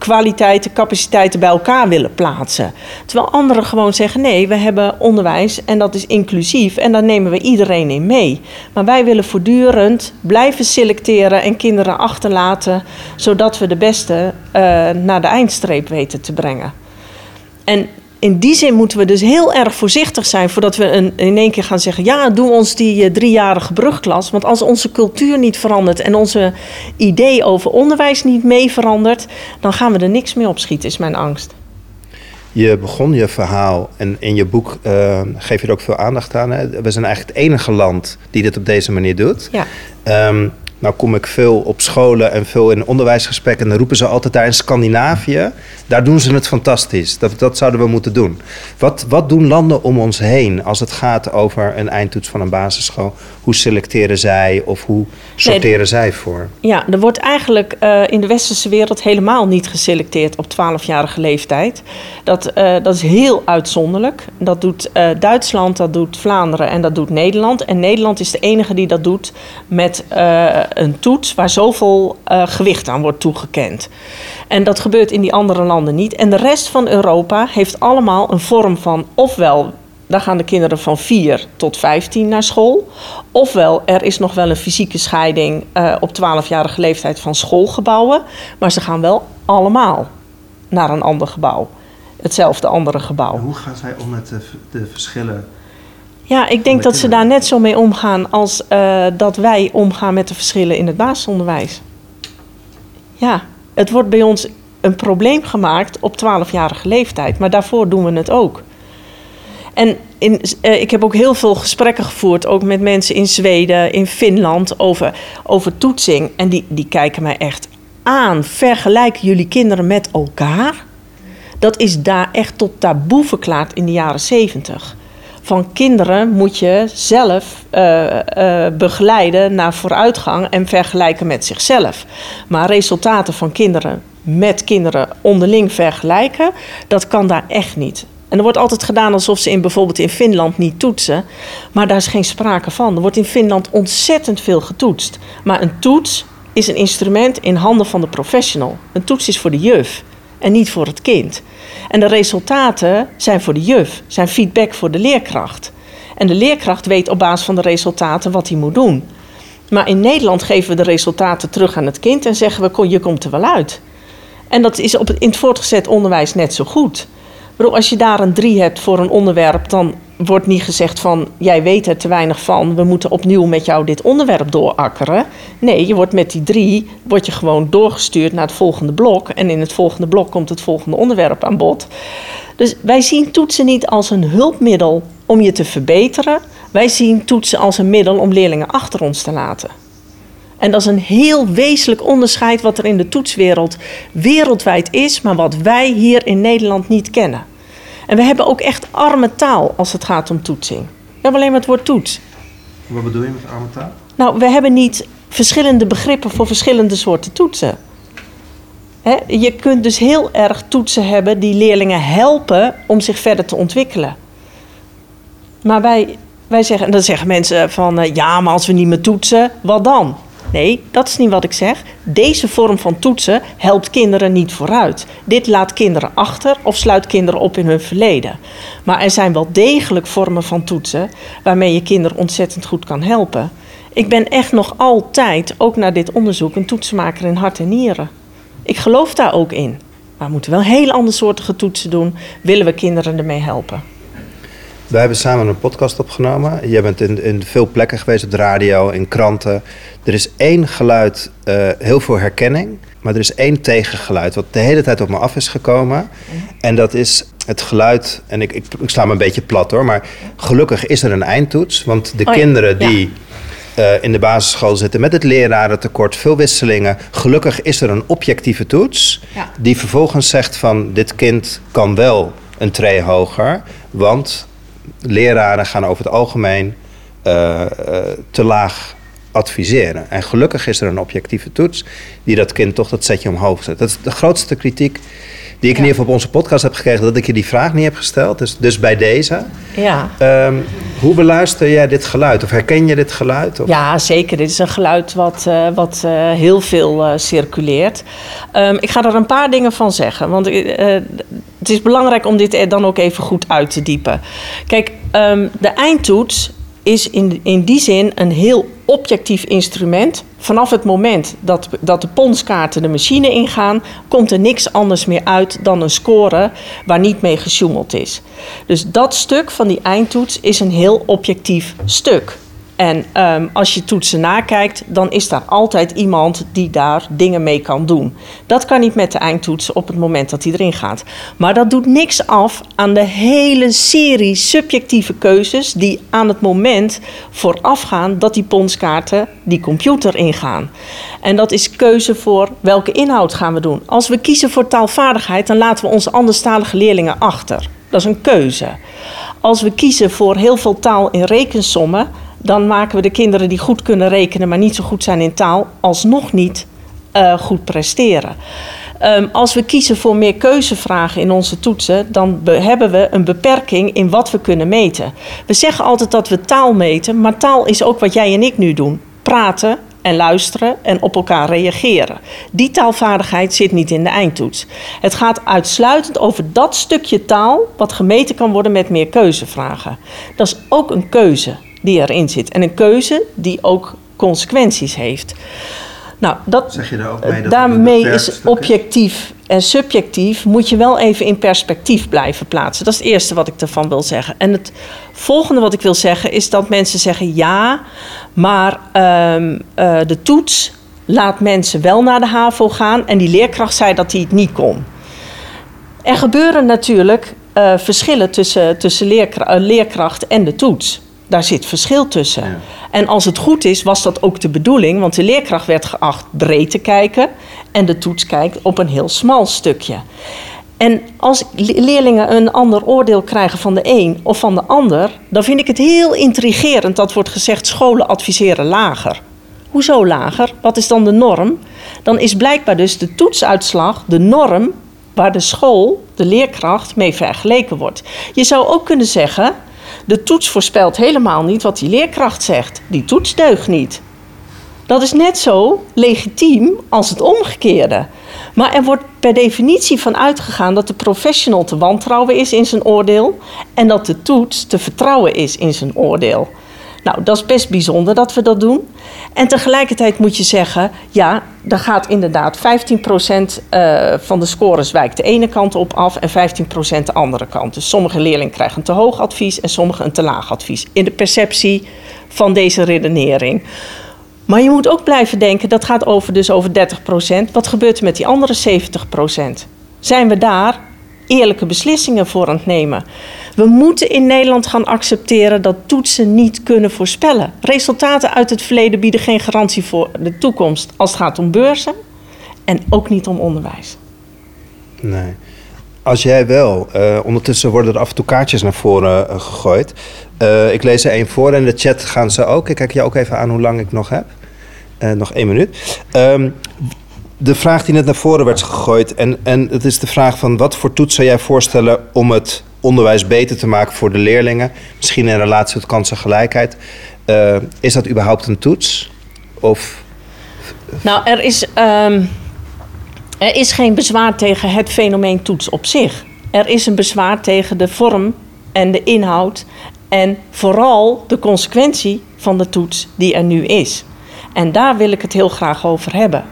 kwaliteiten, capaciteiten bij elkaar willen plaatsen. Terwijl anderen gewoon zeggen: nee, we hebben onderwijs en dat is inclusief en daar nemen we iedereen in mee. Maar wij willen voortdurend blijven selecteren en kinderen achterlaten, zodat we de beste uh, naar de eindstreep weten te brengen. En in die zin moeten we dus heel erg voorzichtig zijn voordat we een, in één keer gaan zeggen: ja, doe ons die uh, driejarige brugklas. Want als onze cultuur niet verandert en onze idee over onderwijs niet mee verandert, dan gaan we er niks mee opschieten, is mijn angst. Je begon je verhaal en in je boek uh, geef je er ook veel aandacht aan. Hè? We zijn eigenlijk het enige land die dit op deze manier doet. Ja. Um, nou kom ik veel op scholen en veel in onderwijsgesprekken. En dan roepen ze altijd daar in Scandinavië. Daar doen ze het fantastisch. Dat, dat zouden we moeten doen. Wat, wat doen landen om ons heen als het gaat over een eindtoets van een basisschool? Hoe selecteren zij of hoe sorteren nee, zij voor? Ja, er wordt eigenlijk uh, in de westerse wereld helemaal niet geselecteerd op 12-jarige leeftijd. Dat, uh, dat is heel uitzonderlijk. Dat doet uh, Duitsland, dat doet Vlaanderen en dat doet Nederland. En Nederland is de enige die dat doet met een toets waar zoveel uh, gewicht aan wordt toegekend. En dat gebeurt in die andere landen niet. En de rest van Europa heeft allemaal een vorm van ofwel. Daar gaan de kinderen van 4 tot 15 naar school. Ofwel, er is nog wel een fysieke scheiding uh, op 12-jarige leeftijd van schoolgebouwen. Maar ze gaan wel allemaal naar een ander gebouw. Hetzelfde andere gebouw. Hoe gaan zij om met de verschillen ja, ik denk dat ze daar net zo mee omgaan als uh, dat wij omgaan met de verschillen in het basisonderwijs. Ja, het wordt bij ons een probleem gemaakt op 12-jarige leeftijd, maar daarvoor doen we het ook. En in, uh, ik heb ook heel veel gesprekken gevoerd, ook met mensen in Zweden, in Finland, over, over toetsing. En die, die kijken mij echt aan. Vergelijken jullie kinderen met elkaar? Dat is daar echt tot taboe verklaard in de jaren 70 van kinderen moet je zelf uh, uh, begeleiden naar vooruitgang en vergelijken met zichzelf. Maar resultaten van kinderen met kinderen onderling vergelijken, dat kan daar echt niet. En er wordt altijd gedaan alsof ze in bijvoorbeeld in Finland niet toetsen. Maar daar is geen sprake van. Er wordt in Finland ontzettend veel getoetst. Maar een toets is een instrument in handen van de professional. Een toets is voor de juf en niet voor het kind. En de resultaten zijn voor de juf, zijn feedback voor de leerkracht. En de leerkracht weet op basis van de resultaten wat hij moet doen. Maar in Nederland geven we de resultaten terug aan het kind en zeggen we: je komt er wel uit. En dat is op het, in het voortgezet onderwijs net zo goed. Bedoel, als je daar een drie hebt voor een onderwerp, dan wordt niet gezegd van jij weet er te weinig van, we moeten opnieuw met jou dit onderwerp doorakkeren. Nee, je wordt met die drie word je gewoon doorgestuurd naar het volgende blok. En in het volgende blok komt het volgende onderwerp aan bod. Dus wij zien toetsen niet als een hulpmiddel om je te verbeteren. Wij zien toetsen als een middel om leerlingen achter ons te laten. En dat is een heel wezenlijk onderscheid wat er in de toetswereld wereldwijd is, maar wat wij hier in Nederland niet kennen. En we hebben ook echt arme taal als het gaat om toetsing. We hebben alleen maar het woord toets. Wat bedoel je met arme taal? Nou, we hebben niet verschillende begrippen voor verschillende soorten toetsen. He, je kunt dus heel erg toetsen hebben die leerlingen helpen om zich verder te ontwikkelen. Maar wij, wij zeggen, en dan zeggen mensen van uh, ja, maar als we niet meer toetsen, wat dan? Nee, dat is niet wat ik zeg. Deze vorm van toetsen helpt kinderen niet vooruit. Dit laat kinderen achter of sluit kinderen op in hun verleden. Maar er zijn wel degelijk vormen van toetsen waarmee je kinderen ontzettend goed kan helpen. Ik ben echt nog altijd, ook na dit onderzoek, een toetsenmaker in hart en nieren. Ik geloof daar ook in. Maar we moeten wel heel andere soorten toetsen doen, willen we kinderen ermee helpen. Wij hebben samen een podcast opgenomen. Je bent in, in veel plekken geweest, op de radio, in kranten. Er is één geluid, uh, heel veel herkenning. Maar er is één tegengeluid wat de hele tijd op me af is gekomen. En dat is het geluid, en ik, ik, ik sla me een beetje plat hoor, maar gelukkig is er een eindtoets. Want de Oh kinderen ja. die eh, in de basisschool zitten met het lerarentekort, veel wisselingen. Gelukkig is er een objectieve toets Ja. die vervolgens zegt van dit kind kan wel een tree hoger, want leraren gaan over het algemeen eh, eh, te laag adviseren. En gelukkig is er een objectieve toets die dat kind toch dat setje omhoog zet. Dat is de grootste kritiek die ik in ieder geval op onze podcast heb gekregen, dat ik je die vraag niet heb gesteld. Dus, dus bij deze. Ja. Ehm, hoe beluister jij dit geluid? Of herken je dit geluid? Of? Ja, zeker. Dit is een geluid wat, uh, wat uh, heel veel uh, circuleert. Um, ik ga er een paar dingen van zeggen. Want het is belangrijk om dit dan ook even goed uit te diepen. Kijk, um, de eindtoets is in, in die zin een heel objectief instrument. Vanaf het moment dat, dat de ponskaarten de machine ingaan, komt er niks anders meer uit dan een score waar niet mee gesjoemeld is. Dus dat stuk van die eindtoets is een heel objectief stuk. En um, als je toetsen nakijkt, dan is daar altijd iemand die daar dingen mee kan doen. Dat kan niet met de eindtoets op het moment dat hij erin gaat. Maar dat doet niks af aan de hele serie subjectieve keuzes die aan het moment voorafgaan dat die ponskaarten die computer ingaan. En dat is keuze voor welke inhoud gaan we doen. Als we kiezen voor taalvaardigheid, dan laten we onze anderstalige leerlingen achter. Dat is een keuze. Als we kiezen voor heel veel taal in rekensommen dan maken we de kinderen die goed kunnen rekenen, maar niet zo goed zijn in taal, alsnog niet uh, goed presteren. Um, als we kiezen voor meer keuzevragen in onze toetsen, dan hebben we een beperking in wat we kunnen meten. We zeggen altijd dat we taal meten, maar taal is ook wat jij en ik nu doen: praten en luisteren en op elkaar reageren. Die taalvaardigheid zit niet in de eindtoets. Het gaat uitsluitend over dat stukje taal wat gemeten kan worden met meer keuzevragen. Dat is ook een keuze die erin zit. En een keuze die ook consequenties heeft. Nou, dat, zeg je daar ook mee dat daarmee is objectief en subjectief moet je wel even in perspectief blijven plaatsen. Dat is het eerste wat ik ervan wil zeggen. En het volgende wat ik wil zeggen is dat mensen zeggen ja, maar um, uh, de toets laat mensen wel naar de HAVO gaan en die leerkracht zei dat hij het niet kon. Er gebeuren natuurlijk uh, verschillen tussen, tussen leerkra leerkracht en de toets. Daar zit verschil tussen. Ja. En als het goed is, was dat ook de bedoeling, want de leerkracht werd geacht breed te kijken en de toets kijkt op een heel smal stukje. En als leerlingen een ander oordeel krijgen van de een of van de ander, dan vind ik het heel intrigerend dat wordt gezegd scholen adviseren lager. Hoezo lager? Wat is dan de norm? Dan is blijkbaar dus de toetsuitslag de norm waar de school, de leerkracht, mee vergeleken wordt. Je zou ook kunnen zeggen, de toets voorspelt helemaal niet wat die leerkracht zegt. Die toets deugt niet. Dat is net zo legitiem als het omgekeerde. Maar er wordt per definitie van uitgegaan dat de professional te wantrouwen is in zijn oordeel en dat de toets te vertrouwen is in zijn oordeel. Nou, dat is best bijzonder dat we dat doen. En tegelijkertijd moet je zeggen, ja, er gaat inderdaad 15% uh, van de scores wijkt de ene kant op af en 15% de andere kant. Dus sommige leerlingen krijgen een te hoog advies en sommige een te laag advies. In de perceptie van deze redenering. Maar je moet ook blijven denken, dat gaat over dus over 30%. Wat gebeurt er met die andere 70%? Zijn we daar eerlijke beslissingen voor aan het nemen? We moeten in Nederland gaan accepteren dat toetsen niet kunnen voorspellen. Resultaten uit het verleden bieden geen garantie voor de toekomst als het gaat om beurzen en ook niet om onderwijs. Nee. Als jij wel, uh, ondertussen worden er af en toe kaartjes naar voren uh, gegooid. Uh, ik lees er één voor en in de chat gaan ze ook. Ik kijk je ook even aan hoe lang ik nog heb. nog één minuut. Um, de vraag die net naar voren werd gegooid, en, en het is de vraag van wat voor toets zou jij voorstellen om het onderwijs beter te maken voor de leerlingen, misschien in relatie tot kansengelijkheid. Uh, is dat überhaupt een toets? Of... Nou, er is, um, er is geen bezwaar tegen het fenomeen toets op zich. Er is een bezwaar tegen de vorm en de inhoud en vooral de consequentie van de toets die er nu is. En daar wil ik het heel graag over hebben.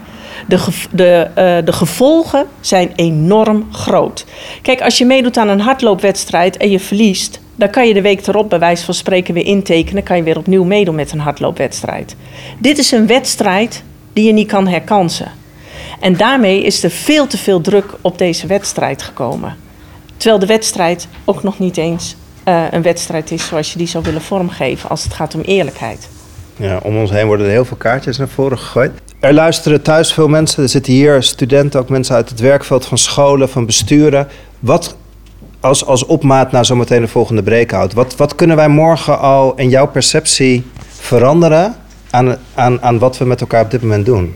De, de, uh, de gevolgen zijn enorm groot. Kijk, als je meedoet aan een hardloopwedstrijd en je verliest, dan kan je de week erop bij wijze van spreken weer intekenen. Kan je weer opnieuw meedoen met een hardloopwedstrijd. Dit is een wedstrijd die je niet kan herkansen. En daarmee is er veel te veel druk op deze wedstrijd gekomen. Terwijl de wedstrijd ook nog niet eens uh, een wedstrijd is zoals je die zou willen vormgeven als het gaat om eerlijkheid. Ja, om ons heen worden er heel veel kaartjes naar voren gegooid. Er luisteren thuis veel mensen. Er zitten hier studenten, ook mensen uit het werkveld van scholen, van besturen. Wat als, als opmaat naar zometeen de volgende breakout. Wat, wat kunnen wij morgen al in jouw perceptie veranderen aan, aan, aan wat we met elkaar op dit moment doen?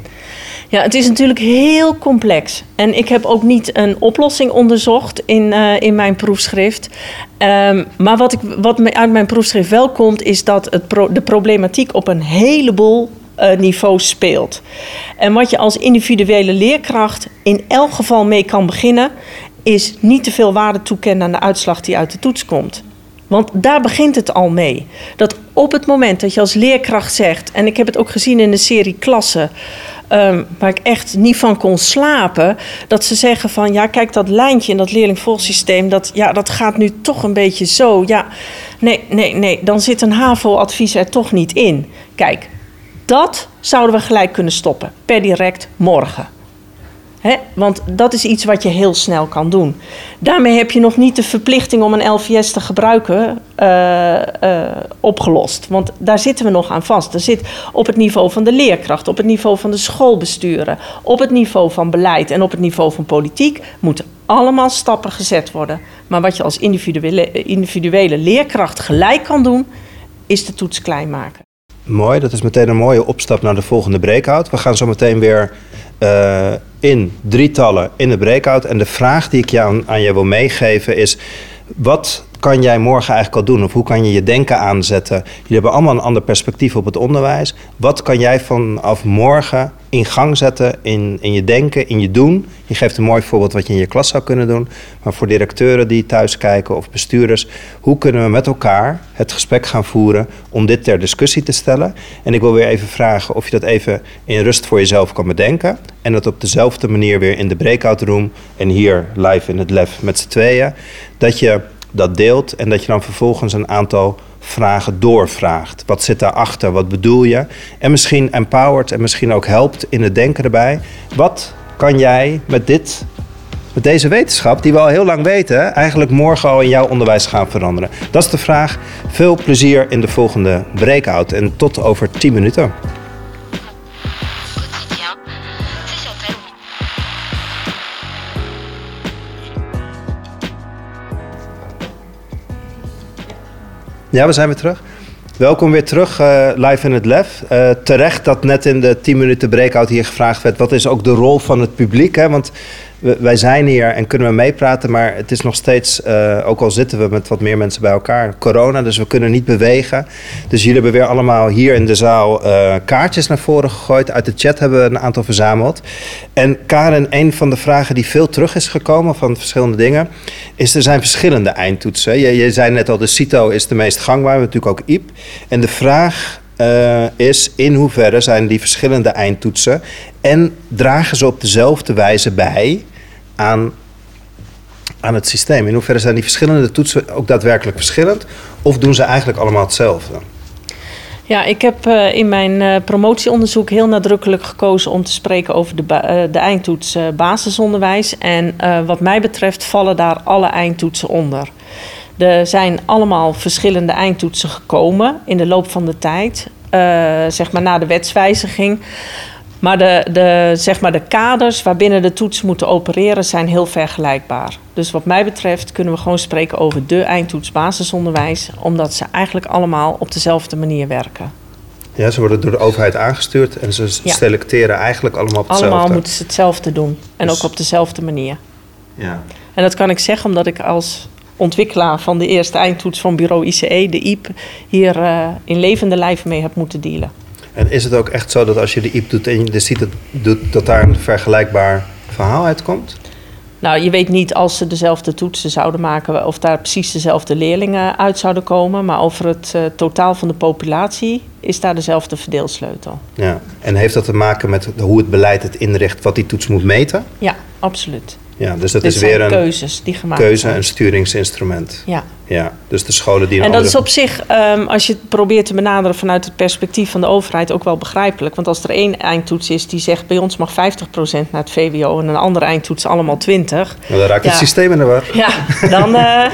Ja, het is natuurlijk heel complex. En ik heb ook niet een oplossing onderzocht in, eh, in mijn proefschrift. Ehm, maar wat, ik, wat uit mijn proefschrift wel komt, is dat het de problematiek op een heleboel eh, niveaus speelt. En wat je als individuele leerkracht in elk geval mee kan beginnen, is niet te veel waarde toekennen aan de uitslag die uit de toets komt. Want daar begint het al mee. Dat op het moment dat je als leerkracht zegt, en ik heb het ook gezien in de serie klassen, ehm, waar ik echt niet van kon slapen, dat ze zeggen van ja, kijk dat lijntje in dat leerlingvolgsysteem, dat, ja, dat gaat nu toch een beetje zo. Ja, nee, nee, nee, dan zit een HAVO-advies er toch niet in. Kijk, dat zouden we gelijk kunnen stoppen, per direct morgen. Want dat is iets wat je heel snel kan doen. Daarmee heb je nog niet de verplichting om een LVS te gebruiken eh, eh, opgelost. Want daar zitten we nog aan vast. Er zit op het niveau van de leerkracht, op het niveau van de schoolbesturen, op het niveau van beleid en op het niveau van politiek moeten allemaal stappen gezet worden. Maar wat je als individuele, individuele leerkracht gelijk kan doen, is de toets klein maken. Mooi, dat is meteen een mooie opstap naar de volgende breakout. We gaan zo meteen weer uh, in drietallen in de breakout. En de vraag die ik aan, aan je wil meegeven is: wat kan jij morgen eigenlijk al doen? Of hoe kan je je denken aanzetten? Jullie hebben allemaal een ander perspectief op het onderwijs. Wat kan jij vanaf morgen in gang zetten in, in je denken, in je doen? Je geeft een mooi voorbeeld wat je in je klas zou kunnen doen. Maar voor directeuren die thuis kijken of bestuurders, hoe kunnen we met elkaar het gesprek gaan voeren om dit ter discussie te stellen? En ik wil weer even vragen of je dat even in rust voor jezelf kan bedenken. En dat op dezelfde manier weer in de breakout room en hier live in het lab met z'n tweeën. Dat je dat deelt en dat je dan vervolgens een aantal vragen doorvraagt. Wat zit daarachter? Wat bedoel je? En misschien empowert en misschien ook helpt in het denken erbij. Wat kan jij met dit, met deze wetenschap, die we al heel lang weten, eigenlijk morgen al in jouw onderwijs gaan veranderen? Dat is de vraag. Veel plezier in de volgende breakout en tot over 10 minuten. Ja, we zijn weer terug. Welkom weer terug, eh, live in het lab. Eh, terecht dat net in de 10 minuten breakout hier gevraagd werd... wat is ook de rol van het publiek? Hè? Want wij zijn hier en kunnen we meepraten... maar het is nog steeds, eh, ook al zitten we met wat meer mensen bij elkaar... corona, dus we kunnen niet bewegen. Dus jullie hebben weer allemaal hier in de zaal eh, kaartjes naar voren gegooid. Uit de chat hebben we een aantal verzameld. En Karen, een van de vragen die veel terug is gekomen... van verschillende dingen, is er zijn verschillende eindtoetsen. Je, zei net al, de CITO is de meest gangbaar, natuurlijk ook IEP. En de vraag eh, is in hoeverre zijn die verschillende eindtoetsen en dragen ze op dezelfde wijze bij aan, aan het systeem? In hoeverre zijn die verschillende toetsen ook daadwerkelijk verschillend of doen ze eigenlijk allemaal hetzelfde? Ja, ik heb eh, in mijn eh, promotieonderzoek heel nadrukkelijk gekozen om te spreken over de, eh, de eindtoets basisonderwijs. En wat mij betreft vallen daar alle eindtoetsen onder. Er zijn allemaal verschillende eindtoetsen gekomen in de loop van de tijd, zeg maar na de wetswijziging. Maar de, de, zeg maar de kaders waarbinnen de toetsen moeten opereren zijn heel vergelijkbaar. Dus wat mij betreft kunnen we gewoon spreken over de eindtoets basisonderwijs, omdat ze eigenlijk allemaal op dezelfde manier werken. Ja, ze worden door de overheid aangestuurd en ze Ja. selecteren eigenlijk allemaal op hetzelfde. Allemaal moeten ze hetzelfde doen en Dus- ook op dezelfde manier. Ja. En dat kan ik zeggen omdat ik als ontwikkelaar van de eerste eindtoets van bureau ICE, de IEP, hier eh, in levende lijf mee heb moeten dealen. En is het ook echt zo dat als je de IEP doet en je de doet, dat daar een vergelijkbaar verhaal uitkomt? Nou, je weet niet als ze dezelfde toetsen zouden maken of daar precies dezelfde leerlingen uit zouden komen. Maar over het eh, totaal van de populatie is daar dezelfde verdeelsleutel. Ja. En heeft dat te maken met hoe het beleid het inricht wat die toets moet meten? Ja, absoluut. Ja, dus dat Dit is weer een keuzes die gemaakt keuze, zijn. een sturingsinstrument. Ja. Ja, dus de scholen die een En dat andere... is op zich, ehm, als je het probeert te benaderen vanuit het perspectief van de overheid, ook wel begrijpelijk. Want als er één eindtoets is die zegt bij ons mag 50% naar het VWO en een andere eindtoets allemaal 20%. Nou, dan raakt het systeem in de war. Ja, dan eh,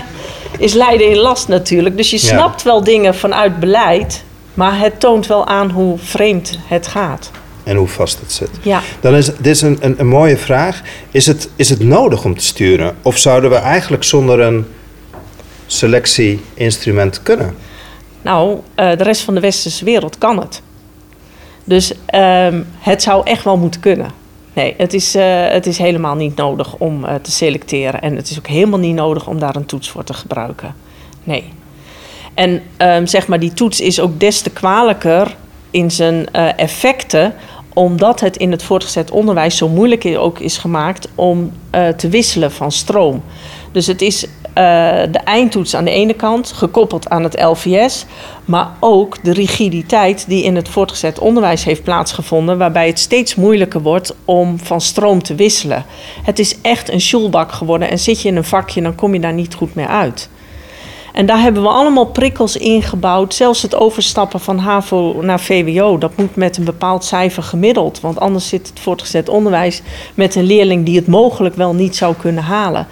is lijden in last natuurlijk. Dus je Ja. snapt wel dingen vanuit beleid, maar het toont wel aan hoe vreemd het gaat. En hoe vast het zit. Ja. Dan is dit is een, een, een mooie vraag. Is het, is het nodig om te sturen? Of zouden we eigenlijk zonder een selectie-instrument kunnen? Nou, eh, de rest van de westerse wereld kan het. Dus ehm, het zou echt wel moeten kunnen. Nee, het is, eh, het is helemaal niet nodig om eh, te selecteren. En het is ook helemaal niet nodig om daar een toets voor te gebruiken. Nee. En ehm, zeg maar, die toets is ook des te kwalijker in zijn effecten omdat het in het voortgezet onderwijs zo moeilijk ook is gemaakt om eh, te wisselen van stroom. Dus het is eh, de eindtoets aan de ene kant, gekoppeld aan het LVS, maar ook de rigiditeit die in het voortgezet onderwijs heeft plaatsgevonden, waarbij het steeds moeilijker wordt om van stroom te wisselen. Het is echt een sjoelbak geworden en zit je in een vakje, dan kom je daar niet goed meer uit. En daar hebben we allemaal prikkels ingebouwd. Zelfs het overstappen van HAVO naar VWO. Dat moet met een bepaald cijfer gemiddeld. Want anders zit het voortgezet onderwijs met een leerling die het mogelijk wel niet zou kunnen halen.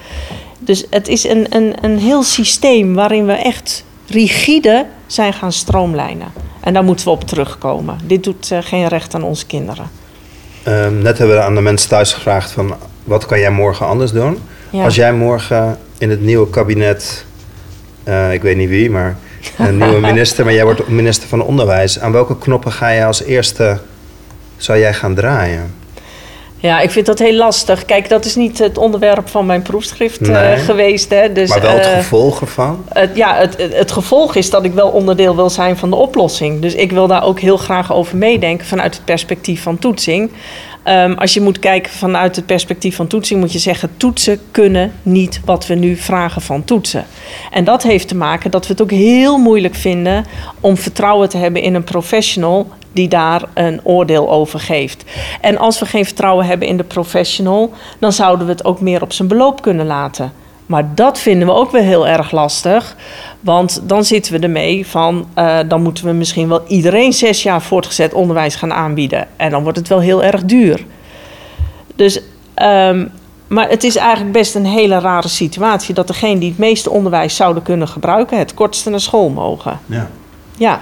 Dus het is een, een, een heel systeem waarin we echt rigide zijn gaan stroomlijnen. En daar moeten we op terugkomen. Dit doet eh, geen recht aan onze kinderen. Ehm, net hebben we aan de mensen thuis gevraagd van wat kan jij morgen anders doen? Ja. Als jij morgen in het nieuwe kabinet, eh, ik weet niet wie, maar een nieuwe minister, maar jij wordt minister van Onderwijs. Aan welke knoppen ga je als eerste, zou jij gaan draaien? Ja, ik vind dat heel lastig. Kijk, dat is niet het onderwerp van mijn proefschrift eh, geweest. Hè? Dus, maar wel het eh, gevolg ervan? Het, ja, het, het gevolg is dat ik wel onderdeel wil zijn van de oplossing. Dus ik wil daar ook heel graag over meedenken vanuit het perspectief van toetsing. Ehm, als je moet kijken vanuit het perspectief van toetsing, moet je zeggen: toetsen kunnen niet wat we nu vragen van toetsen. En dat heeft te maken dat we het ook heel moeilijk vinden om vertrouwen te hebben in een professional die daar een oordeel over geeft. En als we geen vertrouwen hebben in de professional, dan zouden we het ook meer op zijn beloop kunnen laten. Maar dat vinden we ook weer heel erg lastig. Want dan zitten we ermee van, eh, dan moeten we misschien wel iedereen zes jaar voortgezet onderwijs gaan aanbieden. En dan wordt het wel heel erg duur. Dus, ehm, maar het is eigenlijk best een hele rare situatie dat degene die het meeste onderwijs zouden kunnen gebruiken, het kortste naar school mogen. Ja. Ja,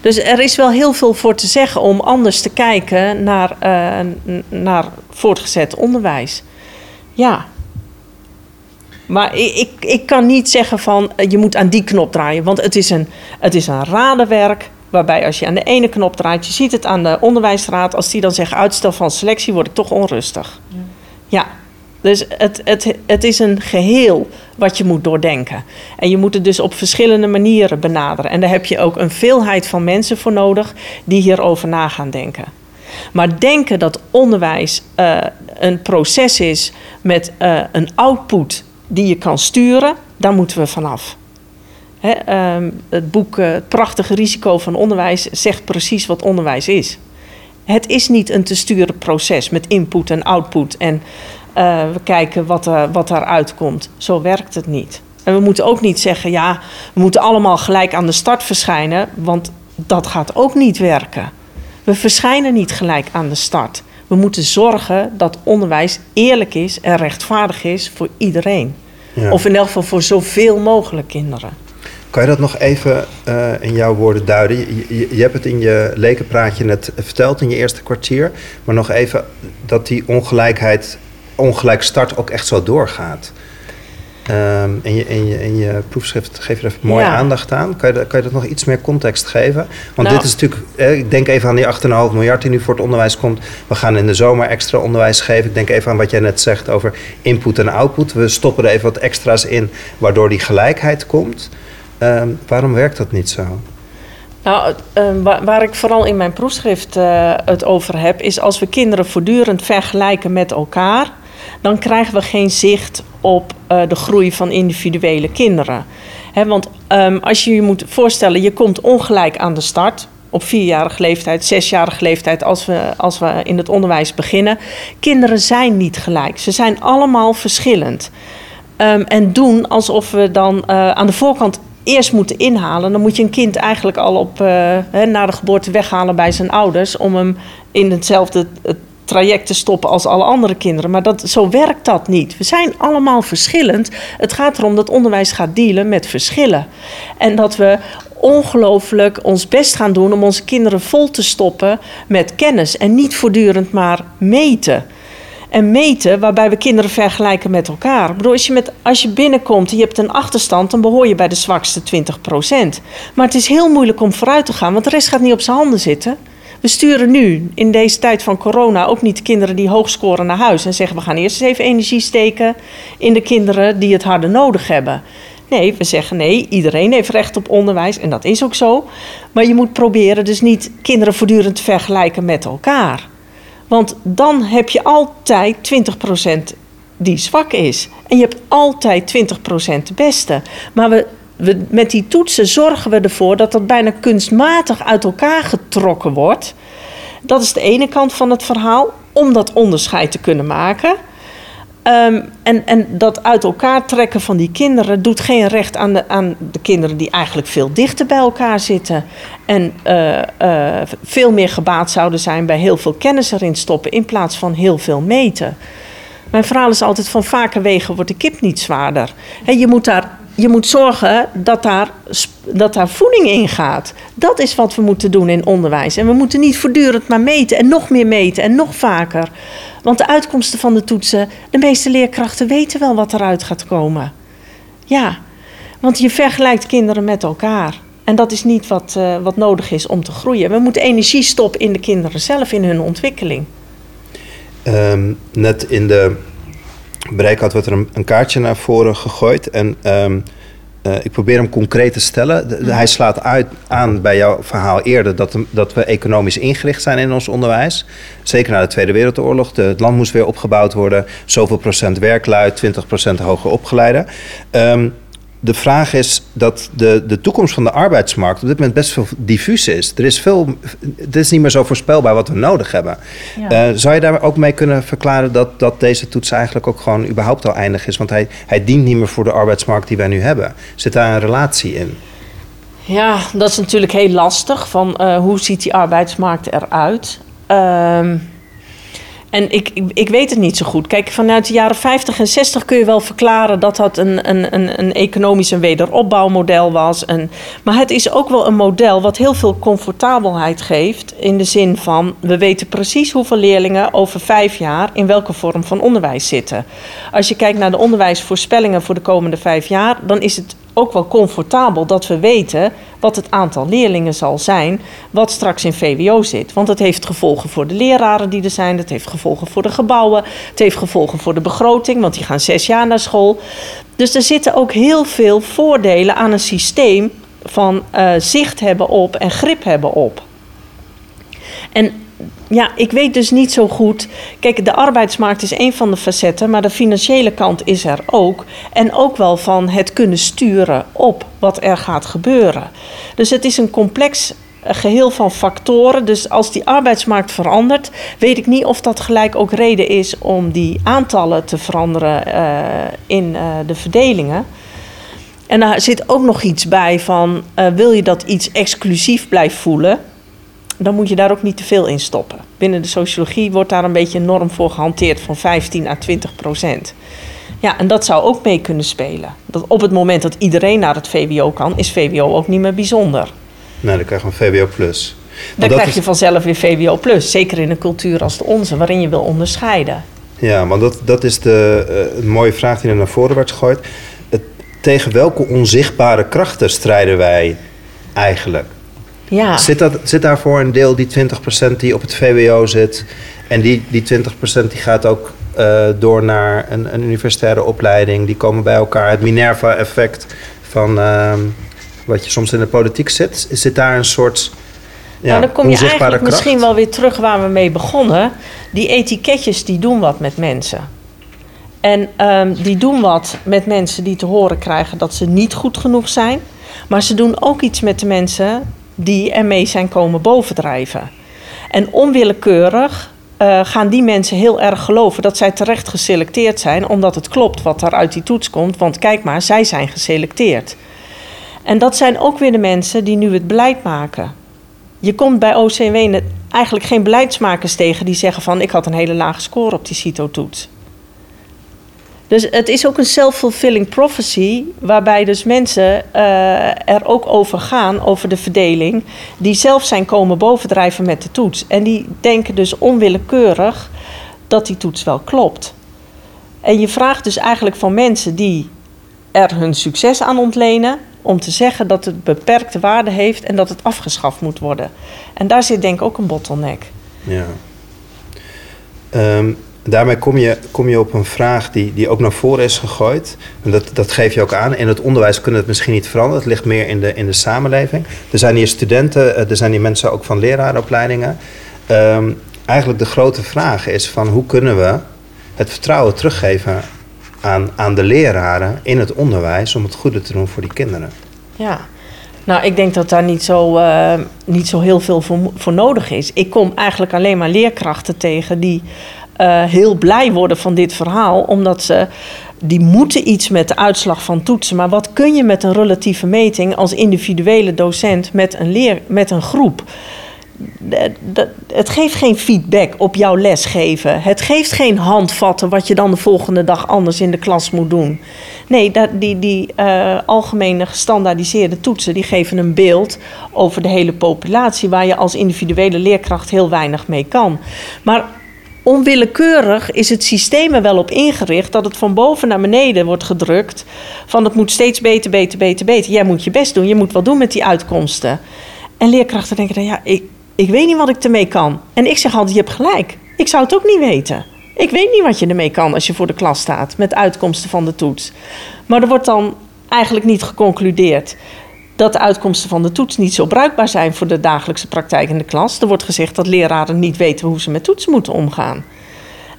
dus er is wel heel veel voor te zeggen om anders te kijken naar, eh, naar voortgezet onderwijs. Ja. Maar ik, ik, kan niet zeggen van eh, je moet aan die knop draaien, want het is een, het is een radenwerk. Waarbij als je aan de ene knop draait, je ziet het aan de onderwijsraad, als die dan zegt uitstel van selectie, word ik toch onrustig. Ja, dus het, het, het is een geheel wat je moet doordenken. En je moet het dus op verschillende manieren benaderen. En daar heb je ook een veelheid van mensen voor nodig die hierover na gaan denken. Maar denken dat onderwijs eh, een proces is met eh, een output die je kan sturen, daar moeten we vanaf. Hè, ehm, het boek eh, Het prachtige risico van onderwijs zegt precies wat onderwijs is. Het is niet een te sturen proces met input en output en eh, we kijken wat, er, wat daaruit komt. Zo werkt het niet. En we moeten ook niet zeggen, ja, we moeten allemaal gelijk aan de start verschijnen, want dat gaat ook niet werken. We verschijnen niet gelijk aan de start. We moeten zorgen dat onderwijs eerlijk is en rechtvaardig is voor iedereen. Ja. Of in elk geval voor zoveel mogelijk kinderen. Kan je dat nog even eh, in jouw woorden duiden? Je, je, je hebt het in je lekenpraatje net verteld in je eerste kwartier. Maar nog even dat die ongelijkheid, ongelijk start ook echt zo doorgaat. Ehm, in, je, je, je proefschrift geef je er even mooi Ja. aandacht aan. Kan je, dat- kan je dat nog iets meer context geven? Want Nou. dit is natuurlijk, eh, ik denk even aan die 8,5 miljard die nu voor het onderwijs komt. We gaan in de zomer extra onderwijs geven. Ik denk even aan wat jij net zegt over input en output. We stoppen er even wat extra's in, waardoor die gelijkheid komt. Ehm, waarom werkt dat niet zo? Nou, eh, waar, waar ik vooral in mijn proefschrift eh, het over heb, is als we kinderen voortdurend vergelijken met elkaar, dan krijgen we geen zicht op eh, de groei van individuele kinderen. Want ehm, als je je moet voorstellen, je komt ongelijk aan de start. Op vierjarige leeftijd, zesjarige leeftijd, als we, als we in het onderwijs beginnen. Kinderen zijn niet gelijk. Ze zijn allemaal verschillend. Ehm, en doen alsof we dan eh, aan de voorkant eerst moeten inhalen. Dan moet je een kind eigenlijk al op, hè, na de geboorte weghalen bij zijn ouders. Om hem in hetzelfde traject te stoppen als alle andere kinderen. Maar dat, zo werkt dat niet. We zijn allemaal verschillend. Het gaat erom dat onderwijs gaat dealen met verschillen. En dat we ongelooflijk ons best gaan doen om onze kinderen vol te stoppen met kennis. En niet voortdurend maar meten en meten waarbij we kinderen vergelijken met elkaar. Ik bedoel, als je, met, als je binnenkomt en je hebt een achterstand, dan behoor je bij de zwakste 20%. Maar het is heel moeilijk om vooruit te gaan, want de rest gaat niet op zijn handen zitten. We sturen nu in deze tijd van corona ook niet de kinderen die hoog scoren naar huis en zeggen we gaan eerst eens even energie steken in de kinderen die het harder nodig hebben. Nee, we zeggen nee, iedereen heeft recht op onderwijs en dat is ook zo. Maar je moet proberen dus niet kinderen voortdurend te vergelijken met elkaar. Want dan heb je altijd 20% die zwak is. En je hebt altijd 20% de beste. Maar we, met die toetsen zorgen we ervoor dat dat bijna kunstmatig uit elkaar getrokken wordt. Dat is de ene kant van het verhaal, om dat onderscheid te kunnen maken. Ehm, en, en dat uit elkaar trekken van die kinderen doet geen recht aan de, aan de kinderen die eigenlijk veel dichter bij elkaar zitten. En eh, eh, veel meer gebaat zouden zijn bij heel veel kennis erin stoppen in plaats van heel veel meten. Mijn verhaal is altijd van vaker wegen wordt de kip niet zwaarder. Je, moet daar, je moet zorgen dat daar, dat daar voeding in gaat. Dat is wat we moeten doen in onderwijs. En we moeten niet voortdurend maar meten en nog meer meten en nog vaker. Want de uitkomsten van de toetsen, de meeste leerkrachten weten wel wat eruit gaat komen. Ja, want je vergelijkt kinderen met elkaar. En dat is niet wat, uh, wat nodig is om te groeien. We moeten energie stoppen in de kinderen zelf, in hun ontwikkeling. Um, net in de bereikhoud wordt er een, een, kaartje naar voren gegooid. En um, uh, ik probeer hem concreet te stellen. De, de, hij slaat uit, aan bij jouw verhaal eerder dat, dat, we economisch ingericht zijn in ons onderwijs. Zeker na de Tweede Wereldoorlog. De, het land moest weer opgebouwd worden. Zoveel procent werklui, 20 procent hoger opgeleide. Um, de vraag is dat de, de toekomst van de arbeidsmarkt op dit moment best veel diffuus is. Er is, veel, het is niet meer zo voorspelbaar wat we nodig hebben. Ja. Uh, zou je daar ook mee kunnen verklaren dat, dat deze toets eigenlijk ook gewoon überhaupt al eindig is? Want hij, hij dient niet meer voor de arbeidsmarkt die wij nu hebben. Zit daar een relatie in? Ja, dat is natuurlijk heel lastig. Van, uh, hoe ziet die arbeidsmarkt eruit? Uh, en ik, ik, weet het niet zo goed. Kijk, vanuit de jaren 50 en 60 kun je wel verklaren dat dat een, een, een, een economisch en wederopbouwmodel was. En, maar het is ook wel een model wat heel veel comfortabelheid geeft. In de zin van, we weten precies hoeveel leerlingen over vijf jaar in welke vorm van onderwijs zitten. Als je kijkt naar de onderwijsvoorspellingen voor de komende vijf jaar, dan is het ook wel comfortabel dat we weten wat het aantal leerlingen zal zijn wat straks in VWO zit. Want het heeft gevolgen voor de leraren die er zijn, het heeft gevolgen voor de gebouwen, het heeft gevolgen voor de begroting, want die gaan zes jaar naar school. Dus er zitten ook heel veel voordelen aan een systeem van uh, zicht hebben op en grip hebben op. En ja, ik weet dus niet zo goed. Kijk, de arbeidsmarkt is een van de facetten, maar de financiële kant is er ook. En ook wel van het kunnen sturen op wat er gaat gebeuren. Dus het is een complex eh, geheel van factoren. Dus als die arbeidsmarkt verandert, weet ik niet of dat gelijk ook reden is om die aantallen te veranderen uh, in uh, de verdelingen. En daar zit ook nog iets bij van, wil je dat iets exclusief blijft voelen? Dan moet je daar ook niet te veel in stoppen. Binnen de sociologie wordt daar een beetje een norm voor gehanteerd van 15 à 20 procent. Ja, en dat zou ook mee kunnen spelen. Dat op het moment dat iedereen naar het VWO kan, is VWO ook niet meer bijzonder. Nee, dan krijg je een VWO plus. Dan krijg is... je vanzelf weer VWO plus. Zeker in een cultuur als de onze, waarin je wil onderscheiden. Ja, want dat, dat is de uh, mooie vraag die er naar voren werd gegooid. Het, tegen welke onzichtbare krachten strijden wij eigenlijk? Ja. Zit, dat, zit daarvoor een deel, die 20% die op het VWO zit... en die, die 20% die gaat ook uh, door naar een, een, universitaire opleiding... die komen bij elkaar, het Minerva-effect van uh, wat je soms in de politiek zit... zit daar een soort... Ja, nou, dan kom je eigenlijk kracht. misschien wel weer terug waar we mee begonnen. Die etiketjes die doen wat met mensen. En um, die doen wat met mensen die te horen krijgen dat ze niet goed genoeg zijn. Maar ze doen ook iets met de mensen die ermee zijn komen bovendrijven. En onwillekeurig uh, gaan die mensen heel erg geloven dat zij terecht geselecteerd zijn, omdat het klopt wat er uit die toets komt. Want kijk maar, zij zijn geselecteerd. En dat zijn ook weer de mensen die nu het beleid maken. Je komt bij OCW eigenlijk geen beleidsmakers tegen die zeggen van ik had een hele lage score op die CITO-toets. Dus het is ook een self-fulfilling prophecy, waarbij dus mensen uh, er ook over gaan, over de verdeling, die zelf zijn komen bovendrijven met de toets. En die denken dus onwillekeurig dat die toets wel klopt. En je vraagt dus eigenlijk van mensen die er hun succes aan ontlenen, om te zeggen dat het beperkte waarde heeft en dat het afgeschaft moet worden. En daar zit denk ik ook een bottleneck. Ja. Ehm, daarmee kom je, kom je op een vraag die, die ook naar voren is gegooid. En dat, dat geef je ook aan. In het onderwijs kunnen we het misschien niet veranderen. Het ligt meer in de, in de samenleving. Er zijn hier studenten, eh, er zijn hier mensen ook van leraaropleidingen. Ehm, eigenlijk de grote vraag is van hoe kunnen we het vertrouwen teruggeven aan, aan de leraren in het onderwijs om het goede te doen voor die kinderen. Ja, nou, ik denk dat daar niet zo, uh, niet zo heel veel voor, nodig is. Ik kom eigenlijk alleen maar leerkrachten tegen die uh, heel blij worden van dit verhaal, omdat ze. Die moeten iets met de uitslag van toetsen. Maar wat kun je met een relatieve meting als individuele docent met een, leer, met een groep? het geeft geen feedback op jouw lesgeven. Het geeft geen handvatten wat je dan de volgende dag anders in de klas moet doen. Nee, die, die uh, algemene gestandaardiseerde toetsen die geven een beeld over de hele populatie waar je als individuele leerkracht heel weinig mee kan. Maar onwillekeurig is het systeem er wel op ingericht dat het van boven naar beneden wordt gedrukt. Van het moet steeds beter, beter, beter, beter. Jij moet je best doen, je moet wat doen met die uitkomsten. En leerkrachten denken dan, ja, ik, ik weet niet wat ik ermee kan. En ik zeg altijd, je hebt gelijk. Ik zou het ook niet weten. Ik weet niet wat je ermee kan als je voor de klas staat met uitkomsten van de toets. Maar er wordt dan eigenlijk niet geconcludeerd dat de uitkomsten van de toets niet zo bruikbaar zijn voor de dagelijkse praktijk in de klas. Er wordt gezegd dat leraren niet weten hoe ze met toetsen moeten omgaan.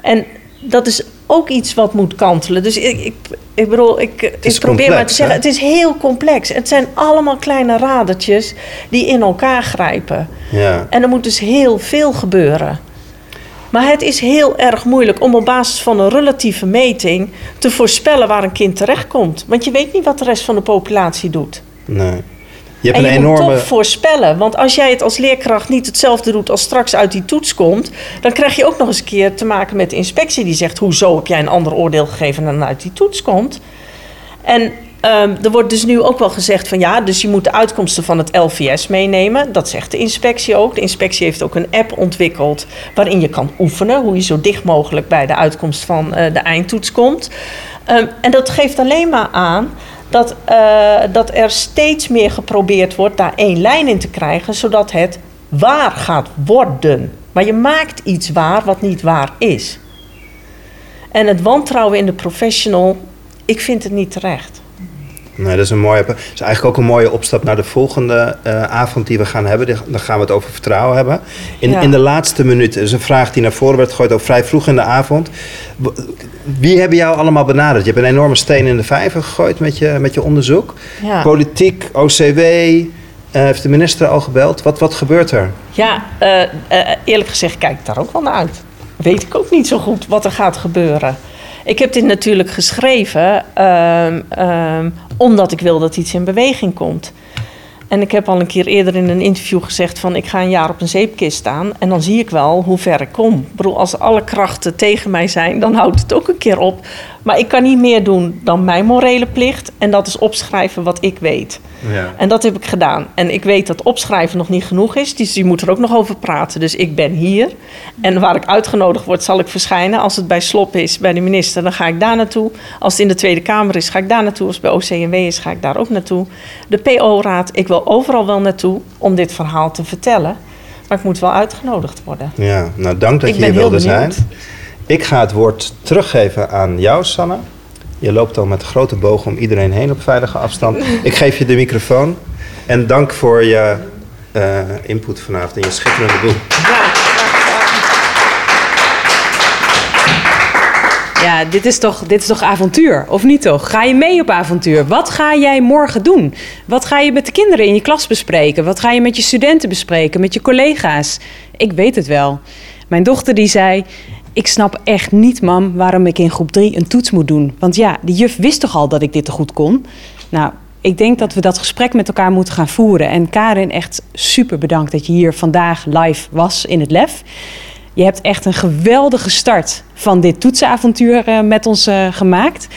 En dat is ook iets wat moet kantelen. Dus ik, ik, ik bedoel, ik, ik probeer maar te zeggen, het is heel complex. Het zijn allemaal kleine radertjes die in elkaar grijpen. Ja. En er moet dus heel veel gebeuren. Maar het is heel erg moeilijk om op basis van een relatieve meting te voorspellen waar een kind terechtkomt. Want je weet niet wat de rest van de populatie doet. Nee. Je hebt en je een enorme... moet toch voorspellen. Want als jij het als leerkracht niet hetzelfde doet als straks uit die toets komt... dan krijg je ook nog eens een keer te maken met de inspectie... die zegt, hoezo heb jij een ander oordeel gegeven dan uit die toets komt? En um, er wordt dus nu ook wel gezegd van ja, dus je moet de uitkomsten van het LVS meenemen. Dat zegt de inspectie ook. De inspectie heeft ook een app ontwikkeld waarin je kan oefenen hoe je zo dicht mogelijk bij de uitkomst van uh, de eindtoets komt. Um, en dat geeft alleen maar aan dat, uh, dat er steeds meer geprobeerd wordt daar één lijn in te krijgen, zodat het waar gaat worden. Maar je maakt iets waar wat niet waar is. En het wantrouwen in de professional, ik vind het niet terecht. Nee, dat is een mooie. Dat is eigenlijk ook een mooie opstap naar de volgende uh, avond die we gaan hebben. Dan gaan we het over vertrouwen hebben. In, ja. in de laatste minuut is een vraag die naar voren werd gegooid, ook vrij vroeg in de avond. Wie hebben jou allemaal benaderd? Je hebt een enorme steen in de vijver gegooid met je, met je onderzoek. Ja. Politiek, OCW. Uh, heeft de minister al gebeld? Wat, wat gebeurt er? Ja, uh, eerlijk gezegd kijk ik daar ook wel naar uit. Weet ik ook niet zo goed wat er gaat gebeuren. Ik heb dit natuurlijk geschreven um, um, omdat ik wil dat iets in beweging komt. En ik heb al een keer eerder in een interview gezegd van ik ga een jaar op een zeepkist staan en dan zie ik wel hoe ver ik kom. Ik bedoel, als alle krachten tegen mij zijn, dan houdt het ook een keer op. Maar ik kan niet meer doen dan mijn morele plicht en dat is opschrijven wat ik weet. Ja. En dat heb ik gedaan. En ik weet dat opschrijven nog niet genoeg is, dus je moet er ook nog over praten. Dus ik ben hier en waar ik uitgenodigd word zal ik verschijnen. Als het bij Slop is, bij de minister, dan ga ik daar naartoe. Als het in de Tweede Kamer is, ga ik daar naartoe. Als het bij OCMW is, ga ik daar ook naartoe. De PO-raad, ik wil overal wel naartoe om dit verhaal te vertellen. Maar ik moet wel uitgenodigd worden. Ja, nou dank dat ik je hier wilde zijn. Ik ga het woord teruggeven aan jou, Sanne. Je loopt al met grote boog om iedereen heen op veilige afstand. Ik geef je de microfoon. En dank voor je uh, input vanavond en je schitterende boek. Ja. Ja, dit is, toch, dit is toch avontuur, of niet toch? Ga je mee op avontuur? Wat ga jij morgen doen? Wat ga je met de kinderen in je klas bespreken? Wat ga je met je studenten bespreken, met je collega's? Ik weet het wel. Mijn dochter die zei, ik snap echt niet, mam, waarom ik in groep 3 een toets moet doen. Want ja, de juf wist toch al dat ik dit te goed kon? Nou, ik denk dat we dat gesprek met elkaar moeten gaan voeren. En Karin, echt super bedankt dat je hier vandaag live was in het LEF. Je hebt echt een geweldige start van dit toetsenavontuur uh, met ons uh, gemaakt.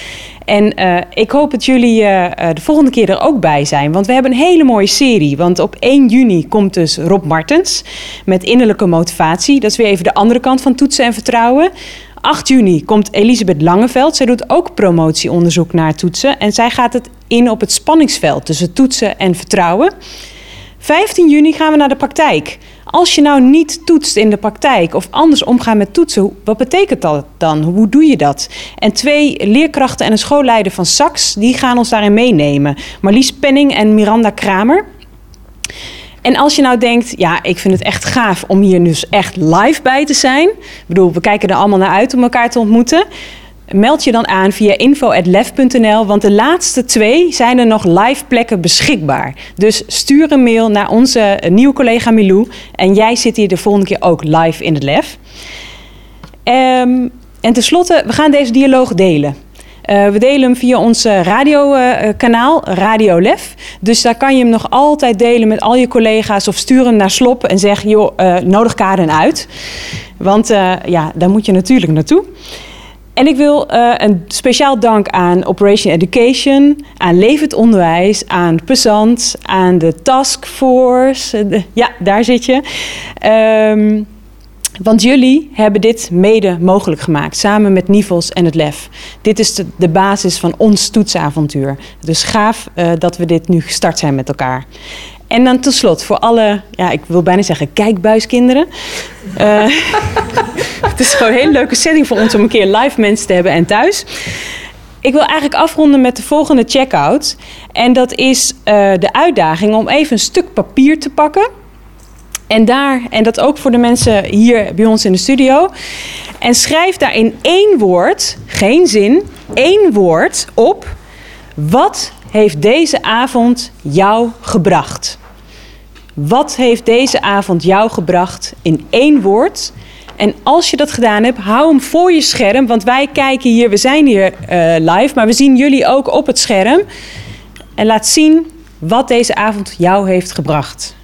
En uh, ik hoop dat jullie de volgende keer er ook bij zijn. Want we hebben een hele mooie serie. Want op 1 juni komt dus Rob Martens met innerlijke motivatie. Dat is weer even de andere kant van toetsen en vertrouwen. 8 juni komt Elisabeth Langeveld. Zij doet ook promotieonderzoek naar toetsen. En zij gaat het in op het spanningsveld tussen toetsen en vertrouwen. 15 juni gaan we naar de praktijk. Als je nou niet toetst in de praktijk of anders omgaan met toetsen, wat betekent dat dan? Hoe doe je dat? En twee leerkrachten en een schoolleider van SAX, die gaan ons daarin meenemen. Marlies Penning en Miranda Kramer. En als je nou denkt, ja, ik vind het echt gaaf om hier dus echt live bij te zijn. Ik bedoel, we kijken er allemaal naar uit om elkaar te ontmoeten. Meld je dan aan via info.lef.nl, want de laatste twee zijn er nog live plekken beschikbaar. Dus stuur een mail naar onze nieuwe collega Milou en jij zit hier de volgende keer ook live in het Lef. Um, en tenslotte, we gaan deze dialoog delen. Uh, we delen hem via ons radiokanaal, uh, Radio Lef. Dus daar kan je hem nog altijd delen met al je collega's of stuur hem naar Slop en zeg, joh, nodig Karen uit. Want ja, daar moet je natuurlijk naartoe. En ik wil uh, een speciaal dank aan Operation Education, aan Levend Onderwijs, aan Pesant, aan de Taskforce. De, ja, daar zit je. Um, want jullie hebben dit mede mogelijk gemaakt, samen met Nivels en het LEF. Dit is de, de basis van ons toetsavontuur. Dus gaaf uh, dat we dit nu gestart zijn met elkaar. En dan tot slot, voor alle, ja, ik wil bijna zeggen kijkbuiskinderen. Uh, het is gewoon een hele leuke setting voor ons om een keer live mensen te hebben en thuis. Ik wil eigenlijk afronden met de volgende checkout. En dat is uh, de uitdaging om even een stuk papier te pakken. En daar, en dat ook voor de mensen hier bij ons in de studio. En schrijf daar in één woord, geen zin, één woord op. Wat heeft deze avond jou gebracht? Wat heeft deze avond jou gebracht in één woord? En als je dat gedaan hebt, hou hem voor je scherm. Want wij kijken hier, we zijn hier uh, live, maar we zien jullie ook op het scherm. En laat zien wat deze avond jou heeft gebracht.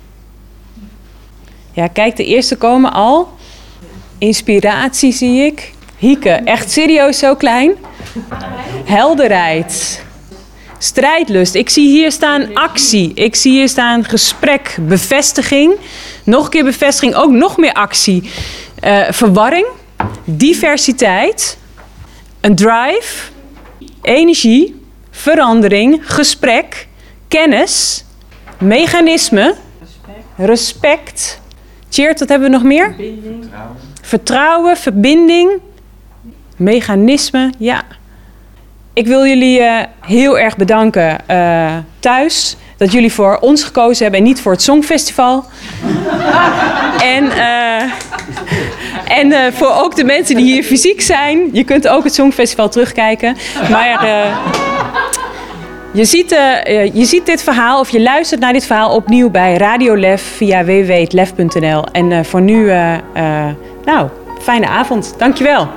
Ja, kijk, de eerste komen al. Inspiratie zie ik. Hieke, echt serieus zo klein. Helderheid. Strijdlust. Ik zie hier staan actie. Ik zie hier staan gesprek, bevestiging. Nog een keer bevestiging, ook nog meer actie. Uh, verwarring, diversiteit, een drive, energie, verandering, gesprek, kennis, mechanisme, respect. respect. Cheert, wat hebben we nog meer? Verbinding. Vertrouwen. Vertrouwen, verbinding, mechanisme, ja. Ik wil jullie uh, heel erg bedanken uh, thuis. Dat jullie voor ons gekozen hebben en niet voor het Songfestival. en uh, en voor ook de mensen die hier fysiek zijn. Je kunt ook het Songfestival terugkijken. Maar je ziet, je ziet dit verhaal of je luistert naar dit verhaal opnieuw bij Radio Lef via www.lef.nl. En voor nu, nou, fijne avond. Dankjewel.